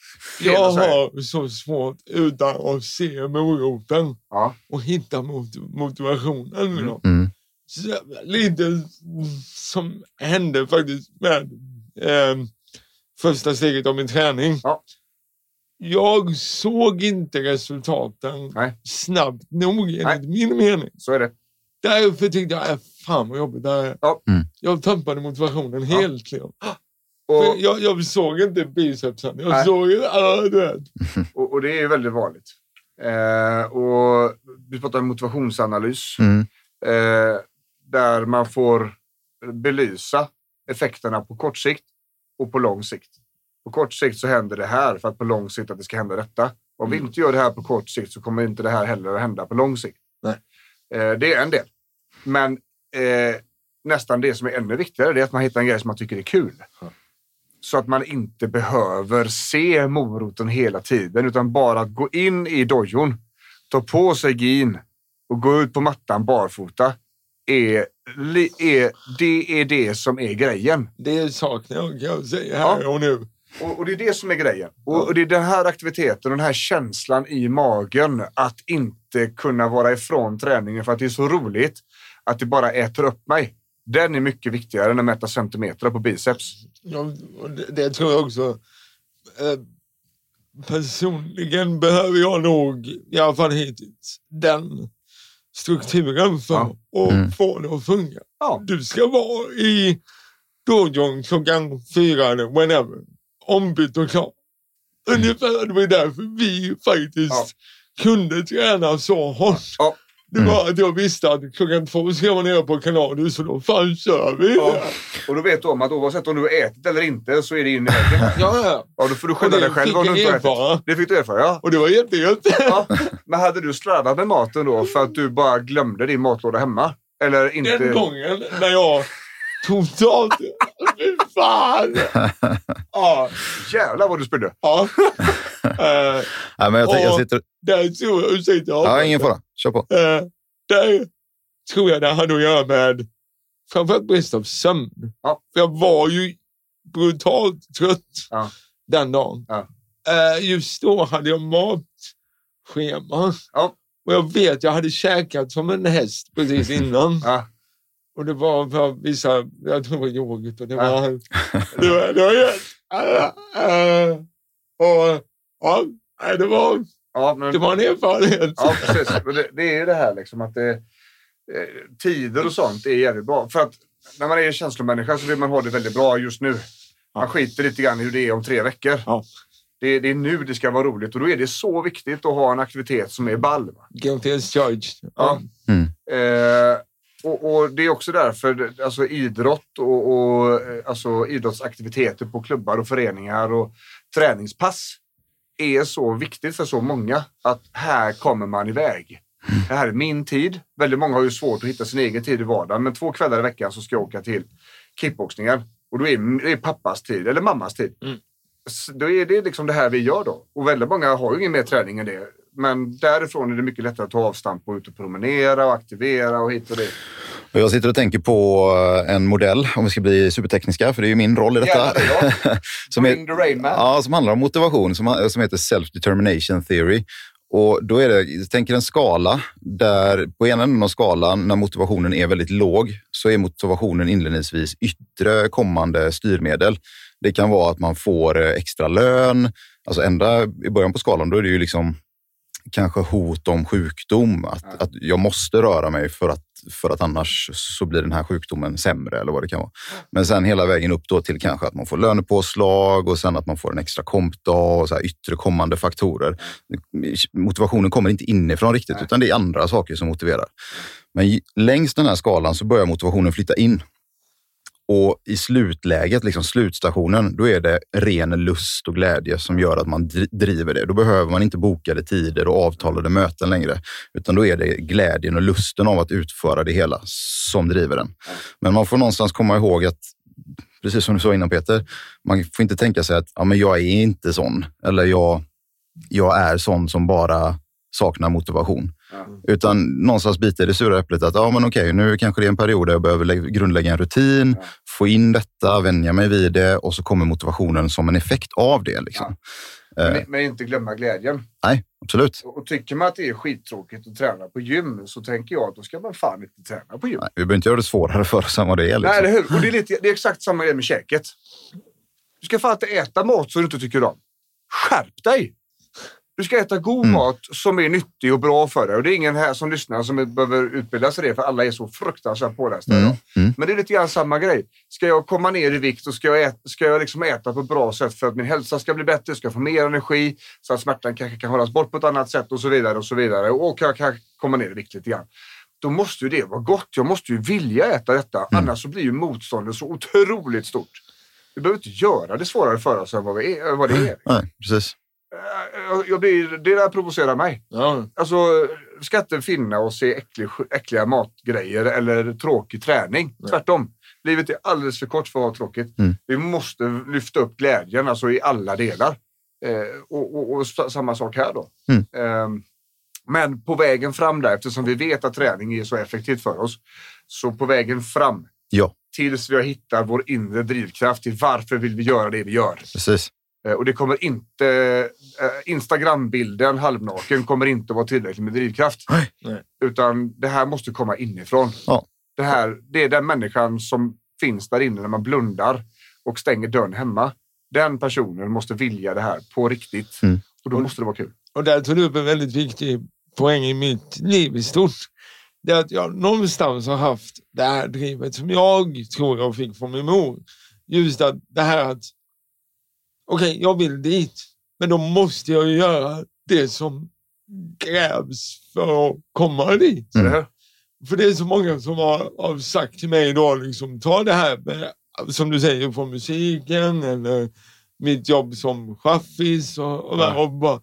Jag har så svårt utan att se moroten Ja. och hitta mot, motivationen. med dem. Mm. Så lite som hände faktiskt med eh, första steget av min träning. Ja. Jag såg inte resultaten Nej. snabbt nog enligt Nej. min mening. Så är det. Därför tyckte jag, äh, fan vad jobbigt det här är. Ja. Mm. Jag tappade motivationen helt. Liksom. Och, Jag, jag såg inte bicepsen. Jag Nej. såg inte, ah, du vet. och, och det är väldigt vanligt. Eh, och vi pratar om motivationsanalys. Mm. eh, där man får belysa effekterna på kort sikt och på lång sikt. På kort sikt så händer det här för att på lång sikt att det ska hända detta. Om vi inte gör det här på kort sikt så kommer inte det här heller att hända på lång sikt. Nej. Eh, det är en del. Men eh, nästan det som är ännu viktigare är att man hittar en grej som man tycker är kul. Så att man inte behöver se moroten hela tiden utan bara att gå in i dojon, ta på sig gin och gå ut på mattan barfota är, är, det är det som är grejen. Det saknar jag kan jag säga här Ja. och nu. Och, och det är det som är grejen. Och, och det är den här aktiviteten och den här känslan i magen att inte kunna vara ifrån träningen för att det är så roligt att det bara äter upp mig. Den är mycket viktigare än att mäta centimeter på biceps. Ja, och det, det tror jag också. Eh, personligen behöver jag nog, i alla fall hittills, den strukturen för Ja. att Mm. få det att funka. Ja, Du ska vara i dojon klockan fyra eller whenever. Ombytt och klar. Ungefär, det var därför vi faktiskt Ja. kunde träna så hårt. ja Det var att jag visste att klockan två ska jag vara nere på kanalen så då fan kör vi. Ja. Och då vet du om att oavsett om du har ätit eller inte så är det in i väggen. Ja, ja. Ja, då får du skylla det dig själv fick om du inte har ätit. Det fick du erfara, ja. Och det var jättegött. ja. Men hade du slarvat med maten då för att du bara glömde din matlåda hemma? Eller inte? Den gången när jag totalt... Fan! Ja. Jävlar vad du spydde. ja. Eh, Nej, men jag, jag sitter... där tror jag... Ursäkta. Ja, ingen fara. Kör på. Eh, där tror jag det hade att göra med framförallt brist av sömn. Ja. För jag var ju brutalt trött Ja. den dagen. Ja. Eh, just då hade jag matschema. Ja. Och jag vet, jag hade käkat som en häst precis innan. Och det var för vissa, jag tror det var yoghurt och det Ja. var... Det var, det var äh, äh, och ja, nej, det var, Ja, men, det var en erfarenhet. ja precis. Det, det är ju det här liksom att det, eh, tider och sånt är jävligt bra. För att när man är känslomänniska så vill man ha det väldigt bra just nu. Man skiter lite grann i hur det är om tre veckor. Ja. Det, det är nu det ska vara roligt och då är det så viktigt att ha en aktivitet som är ball. Guilty as charged. Ja. Eh, och, och Det är också därför alltså idrott och, och eh, alltså idrottsaktiviteter på klubbar och föreningar och träningspass är så viktigt för så många att här kommer man iväg. Det här är min tid. Väldigt många har ju svårt att hitta sin egen tid i vardagen, men två kvällar i veckan så ska jag åka till kickboxningen och då är det pappas tid eller mammas tid. Mm. Då är det liksom det här vi gör då. Och väldigt många har ju ingen mer träning än det. Men därifrån är det mycket lättare att ta avstamp och ut och promenera och aktivera och hit och dit. Jag sitter och tänker på eh, en modell, om vi ska bli supertekniska, för det är ju min roll i detta. Det, som, man. ja, som handlar om motivation, som, som heter Self-Determination Theory. Och då är det, tänker en skala där på ena änden av skalan, när motivationen är väldigt låg, så är motivationen inledningsvis yttre kommande styrmedel. Det kan vara att man får eh, extra lön. Alltså ända i början på skalan, då är det ju liksom kanske hot om sjukdom. Att, att jag måste röra mig för att, för att annars så blir den här sjukdomen sämre eller vad det kan vara. Men sen hela vägen upp då till kanske att man får lönepåslag och sen att man får en extra kompdag och så här yttre kommande faktorer. Motivationen kommer inte inifrån riktigt utan det är andra saker som motiverar. Men längs den här skalan så börjar motivationen flytta in. Och i slutläget, liksom slutstationen, då är det ren lust och glädje som gör att man dri- driver det. Då behöver man inte bokade tider och avtalade möten längre, utan då är det glädjen och lusten av att utföra det hela som driver den. Men man får någonstans komma ihåg att, precis som du sa innan Peter, man får inte tänka sig att ja, men jag är inte sån, eller jag, jag är sån som bara saknar motivation. Utan någonstans bita i det sura äpplet att ja, men okej, nu kanske det är en period där jag behöver lä- grundlägga en rutin, få in detta, vänja mig vid det och så kommer motivationen som en effekt av det. Liksom. Men, men inte glömma glädjen. Nej, absolut. Och tycker man att det är skittråkigt att träna på gym så tänker jag att då ska man fan inte träna på gym. Nej, vi behöver inte göra det svårare för oss än vad det är. Nej, Liksom. eller hur? Och det är, lite, det är exakt samma grej med käket. Du ska fan inte äta mat som du inte tycker om. Skärp dig! Du ska äta god Mm. mat som är nyttig och bra för dig. Och det är ingen här som lyssnar som behöver utbilda sig det, för alla är så fruktansvärt pålästa Mm. Mm. Men det är lite grann samma grej. Ska jag komma ner i vikt och ska jag, äta, ska jag liksom äta på ett bra sätt för att min hälsa ska bli bättre, ska jag få mer energi, så att smärtan kanske kan hållas bort på ett annat sätt och så vidare. Och så vidare. Och jag kan komma ner i vikt lite grann. Då måste ju det vara gott. Jag måste ju vilja äta detta. Annars så blir ju motståndet så otroligt stort. Vi behöver inte göra det svårare för oss än vad, vi är, vad det är. Nej, precis. Eh, Jag, blir, det där provocerar mig. Ja. Alltså, ska inte finna oss i äcklig, äckliga matgrejer eller tråkig träning. Tvärtom. Livet är alldeles för kort för att vara tråkigt. Mm. Vi måste lyfta upp glädjen alltså i alla delar. Eh, och, och, och samma sak här då. Mm. Eh, men på vägen fram där, eftersom vi vet att träning är så effektivt för oss, så på vägen fram Ja, tills vi har hittat vår inre drivkraft till varför vill vi göra det vi gör. precis. Eh, Och det kommer inte, Instagrambilden halvnaken kommer inte att vara tillräckligt med drivkraft. Nej. Utan det här måste komma inifrån. Ja. Det, här, det är den människan som finns där inne när man blundar och stänger dörren hemma. Den personen måste vilja det här på riktigt. Mm. Och då måste det vara kul. Och där tog du upp en väldigt viktig poäng i mitt liv i stort. Det är att jag någonstans har haft det här drivet som jag tror jag fick från min mor. Just att det här att okej, jag vill dit, men då måste jag göra det som krävs för att komma dit. Hur? För det är så många som har, har sagt till mig idag, liksom, ta det här med, som du säger, från musiken eller mitt jobb som chaffis och, och, Ja. och bara,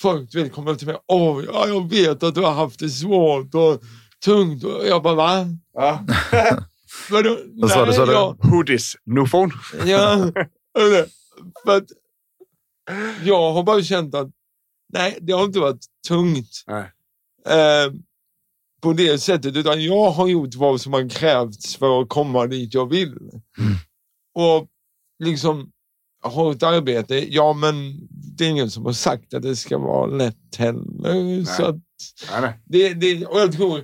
folk vet, kommer till mig, åh, ja, jag vet att du har haft det svårt och tungt. Och jag bara, va? Ja. Vadå? Vad sa du, sa du? jag- Hoodies, no phone. Ja, eller, för att jag har bara känt att nej, det har inte varit tungt Nej. eh, på det sättet, utan jag har gjort vad som har krävts för att komma dit jag vill. Och liksom, ett arbete, ja men det är ingen som har sagt att det ska vara lätt heller. Så att Nej, nej. det, det, och jag tror,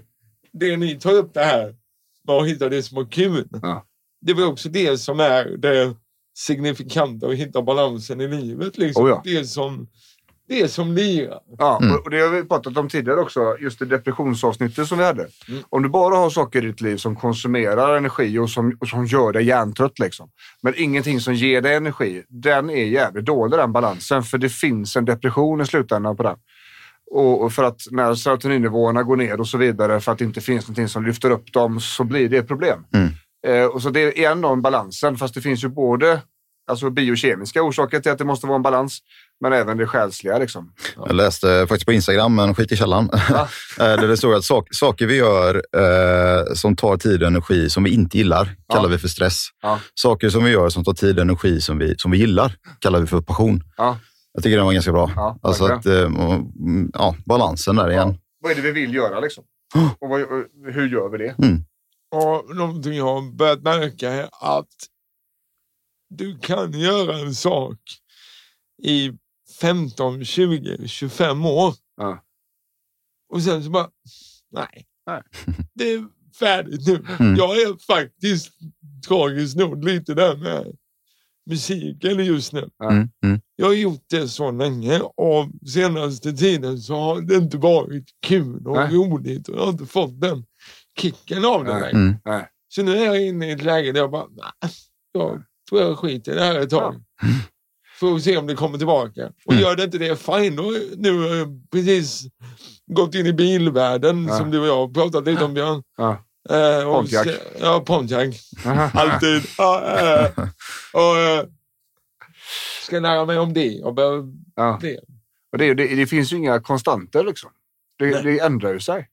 det ni tar upp det här med att hitta det som är kul. Ja. Det väl också det som är det signifikanta att hitta balansen i livet. Liksom. Oh ja. Det som, det som lirar. Ja, Mm. och- och det har vi pratat om tidigare också, just det depressionsavsnittet som vi hade. Mm. Om du bara har saker i ditt liv som konsumerar energi och som, och som gör dig hjärntrött, liksom. men ingenting som ger dig energi, den är jävligt dålig den balansen, för det finns en depression i slutändan på den. Och, och för att när serotoninnivåerna går ner och så vidare, för att det inte finns någonting som lyfter upp dem, så blir det ett problem. Mm. Eh, och så det är igen då en balansen, fast det finns ju både alltså biokemiska orsaker till att det måste vara en balans, men även det själsliga. Liksom. Jag läste faktiskt på Instagram, men skit i källan. Ja. Eh, Där det står att sak, saker vi gör eh, som tar tid och energi som vi inte gillar kallar Ja. vi för stress. Ja. Saker som vi gör som tar tid och energi som vi, som vi gillar kallar vi för passion. Ja. Jag tycker den var ganska bra. Ja, alltså att, eh, mm, ja, balansen där igen. Vad är det vi vill göra liksom? Och vad, hur gör vi det? Och någonting jag har börjat märka är att du kan göra en sak i 15, 20, 25 år. Ja. Och sen så bara, nej. Nej. Det är färdigt nu. Mm. Jag är faktiskt tragiskt nog lite där med musiken just nu. Mm, mm, Jag har gjort det så länge och senaste tiden så har det inte varit kul och Nej. roligt och jag har inte fått den kicken av det Nej. längre. mm. Nej. Så nu är jag inne i ett läge där jag bara, nej, jag tror jag skiter i det här ett tag. Får se om det kommer tillbaka. Och Mm. gör det inte det, fine. Då, nu har jag precis gått in i bilvärlden Ja. som du och jag har pratat lite om Björn. Ja. Eh, och Pontiac. Ja, Pontiac. Alltid. Ja, eh, och, eh, ska lära mig om det och börja Ja. det. Och det, det, det finns ju inga konstanter liksom. Det, det ändrar ju sig.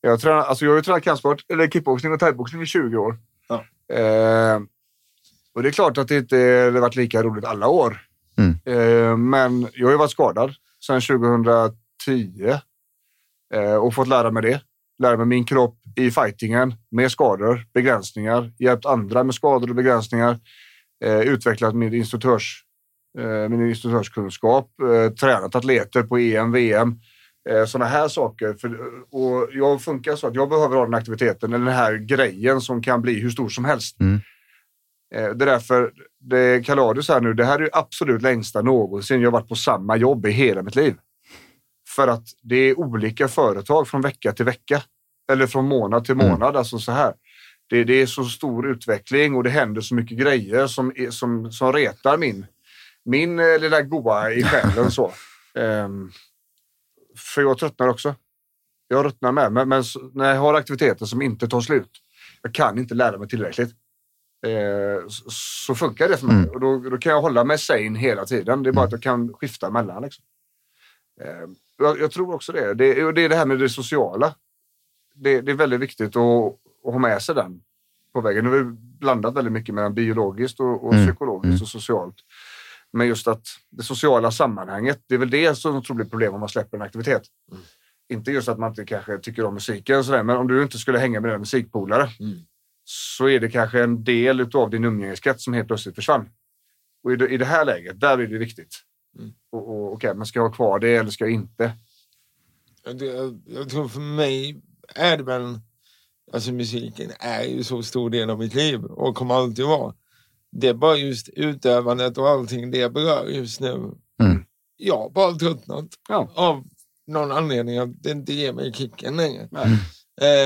Ja. Jag, tränar, alltså jag har ju tränat kampsport, eller kickboxning och thaiboxning i 20 år. Ja. Eh, och det är klart att det inte har varit lika roligt alla år. Mm. Eh, men jag har ju varit skadad sedan 2010 eh, och fått lära mig det. Lära mig min kropp i fightingen med skador, begränsningar, hjälpt andra med skador och begränsningar, eh, utvecklat min instruktörs eh, min instruktörskunskap, eh, tränat atleter på EM, VM, eh, sådana här saker. För, och jag funkar så att jag behöver ha den aktiviteten, eller den här grejen som kan bli hur stor som helst. Mm. Eh, det är därför det Kaladius här nu, det här är ju absolut längsta någonsin jag varit på samma jobb i hela mitt liv. För att det är olika företag från vecka till vecka. Eller från månad till Mm. månad. Alltså så här. Det, det är så stor utveckling och det händer så mycket grejer som, som, som retar min, min eh, lilla goa i själen. så. Ehm, för jag tröttnar också. Jag ruttnar med. Men, men när jag har aktiviteter som inte tar slut, jag kan inte lära mig tillräckligt. Eh, så, så funkar det för mig. Mm. Och då, då kan jag hålla mig sane hela tiden. Det är bara att jag kan skifta mellan. Liksom. Eh, jag, jag tror också det. Det, och det är det här med det sociala. Det, det är väldigt viktigt att, att ha med sig den på vägen. Nu har vi blandat väldigt mycket mellan biologiskt och, och Mm. psykologiskt Mm. och socialt. Men just att det sociala sammanhanget, det är väl det som jag tror blir problem om man släpper en aktivitet. Inte just att man inte kanske tycker om musiken och sådär, men om du inte skulle hänga med dina musikpolare så är det kanske en del av din umgängeskrets som helt plötsligt försvann. Och i det, i det här läget, där är det viktigt. Och, och, Okej, men ska jag ha kvar det eller ska jag inte? Jag tror för mig är det väl, alltså musiken är ju så stor del av mitt liv och kommer alltid vara. Det är bara just utövandet och allting det berör just nu. Mm. Jag har bara tröttnat Ja. av någon anledning att det inte ger mig kicken längre. Nej.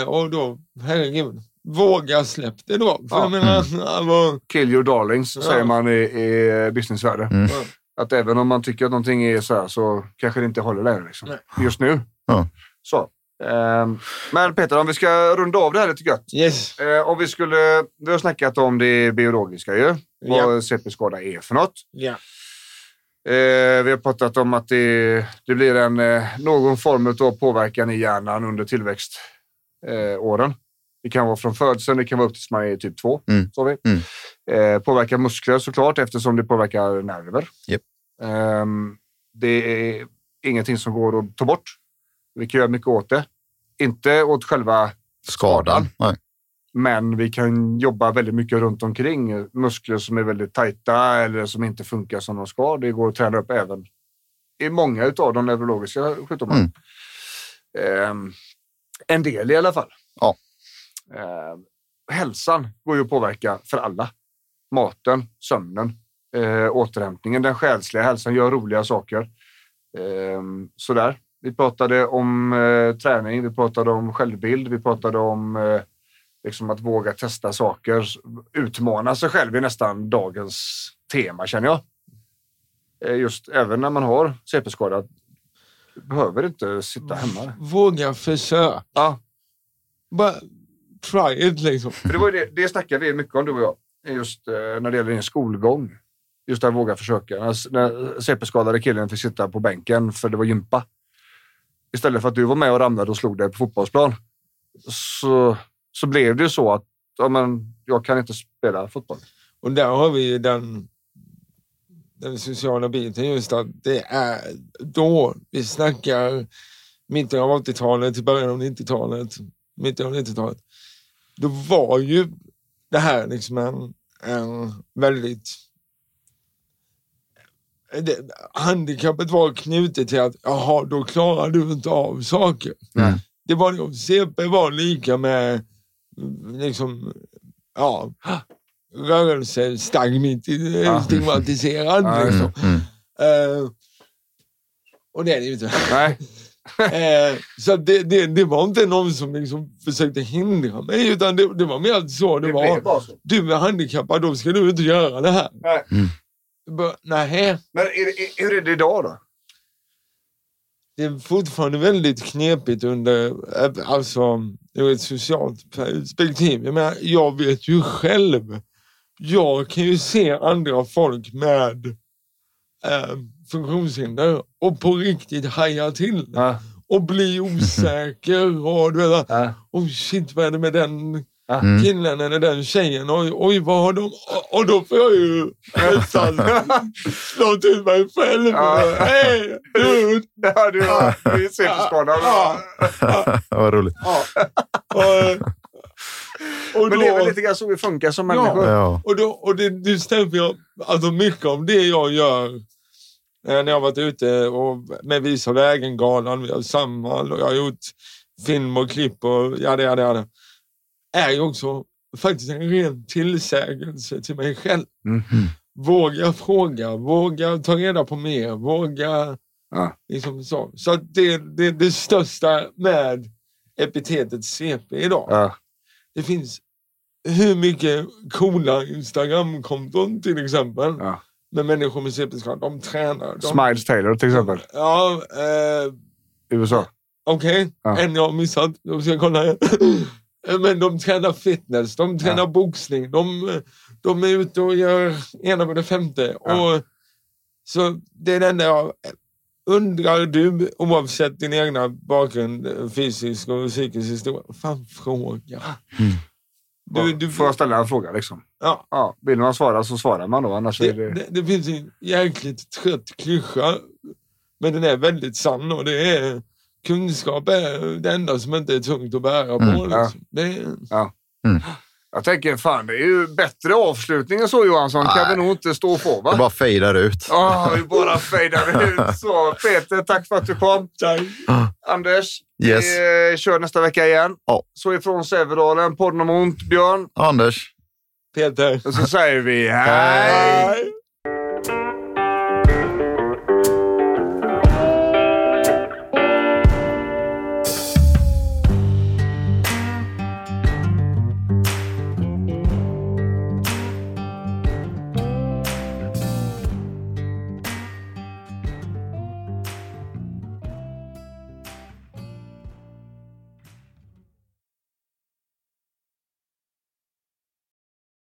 Eh, och då, herregud, våga släpp det då. För Ja. jag menar, vad- Kill your darlings, Ja. säger man i, i businessvärlden. Mm. Att även om man tycker att någonting är så här så kanske det inte håller längre liksom. just nu. Ja. Så. Ehm, men Peter, om vi ska runda av det här lite gött. Yes. Eh, om vi skulle, vi har snackat om det biologiska ju. Vad Ja. CP-skada är för något. Ja. Eh, vi har pratat om att det, det blir en, eh, någon form av påverkan i hjärnan under tillväxtåren. Åren. det kan vara från födseln, det kan vara upp tills man är typ två. Mm. sa vi. Mm. Påverkar muskler såklart eftersom det påverkar nerver. Japp. Ehm, det är ingenting som går att ta bort. Vi kan göra mycket åt det. Inte åt själva Skadan. Nej. men vi kan jobba väldigt mycket runt omkring. Muskler som är väldigt tajta eller som inte funkar som de ska. Det går att träna upp även i många av de neurologiska sjukdomarna. Mm. Ehm, en del i alla fall. Ja. Ehm, hälsan går ju att påverka för alla. Maten, sömnen, eh, återhämtningen, den själsliga hälsan, gör roliga saker. Ehm, sådär. Vi pratade om eh, träning, vi pratade om självbild, vi pratade om eh, liksom att våga testa saker, utmana sig själv är nästan dagens tema känner jag. Eh, Just även när man har CP-skada. Behöver inte sitta hemma. Våga försöka. Ja, Bara try it liksom. för det, var det, det snackar vi mycket om du och jag. Just eh, när det gäller din skolgång. Just att våga försöka. När, när CP-skadade killen fick sitta på bänken för det var gympa. Istället för att du var med och ramlade och slog dig på fotbollsplan. Så, så blev det ju så att ja, men, jag kan inte spela fotboll. Och där har vi ju den, den sociala biten just att det är då vi snackar mitten av 80-talet till början av 90-talet, mitten av 90-talet. Då var ju det här liksom en, en väldigt det, handikappet var knutet till att jaha, då klarar du inte av saker. Mm. Det var då, CP var lika med mm, liksom, ja, rörelsestigmatiserad. Ja, liksom. Mm. Eh, och det är det ju inte. Eh, så det, det, det var inte någon som liksom försökte hindra mig utan det, det var mer så det, Det var. Du är handikappad, då ska du inte göra det här. Nej. Nej, Men är, är, hur är det idag då? det är fortfarande väldigt knepigt under alltså, ur ett socialt perspektiv. Jag, menar, jag vet ju själv. Jag kan ju se andra folk med eh, funktionshinder och på riktigt haja till Ja. och bli osäker och du vet, Ja. oh shit vad är det med den Mm. killen eller den tjejen? Oj, oj vad har de? Och, och då får jag ju nästan slå till mig själv. Ja. Hej, du! Ja, du du är CP-skadad. Ja. Vad roligt. Och, och Men det är väl lite grann så vi funkar som Ja. människor. Ja. och då, och det, det stämmer jag, alltså mycket av det jag gör eh, när jag har varit ute och med Visa vägen-galan, vi har Samhall och jag har gjort film och klipp och ja, det, det, det. Är ju också faktiskt en ren tillsägelse till mig själv. Mm. Våga fråga, våga ta reda på mer, våga Ja. liksom så. Så det är det, det största med epitetet CP idag. Ja. Det finns hur mycket coola Instagramkonton till exempel. Ja. Med människor med CP-skada. De tränar. De, Smiles Taylor till exempel. Ja, eh, USA. okej. Ja. En jag har missat. Då ska jag kolla. Men de tränar fitness, de tränar Ja. boxning, de, de är ute och gör ena med det femte. Ja. Och, så det är det enda jag undrar du, oavsett din egna bakgrund, eh, fysisk och psykisk historia, fan fråga. Du, du, Får jag ställa en fråga liksom? ja, Ja, vill man svara så svarar man då. Annars det, det... det, det finns en jäkligt trött klyscha, men den är väldigt sann och det är kunskap är det enda som inte är tungt att bära på. Mm, ja. liksom. det är, Jag tänker fan, det är ju bättre avslutning än så Johansson. kan vi Nej. nog inte stå på Det va? bara fejdar ut. Ja, vi bara fejdar ut. Så Peter, tack för att du kom. tack. Anders, Yes. vi eh, kör nästa vecka igen. Ja. Så ifrån Sävedalen, podden om ont. Björn, Anders. Peter. och så säger vi hej. Hej.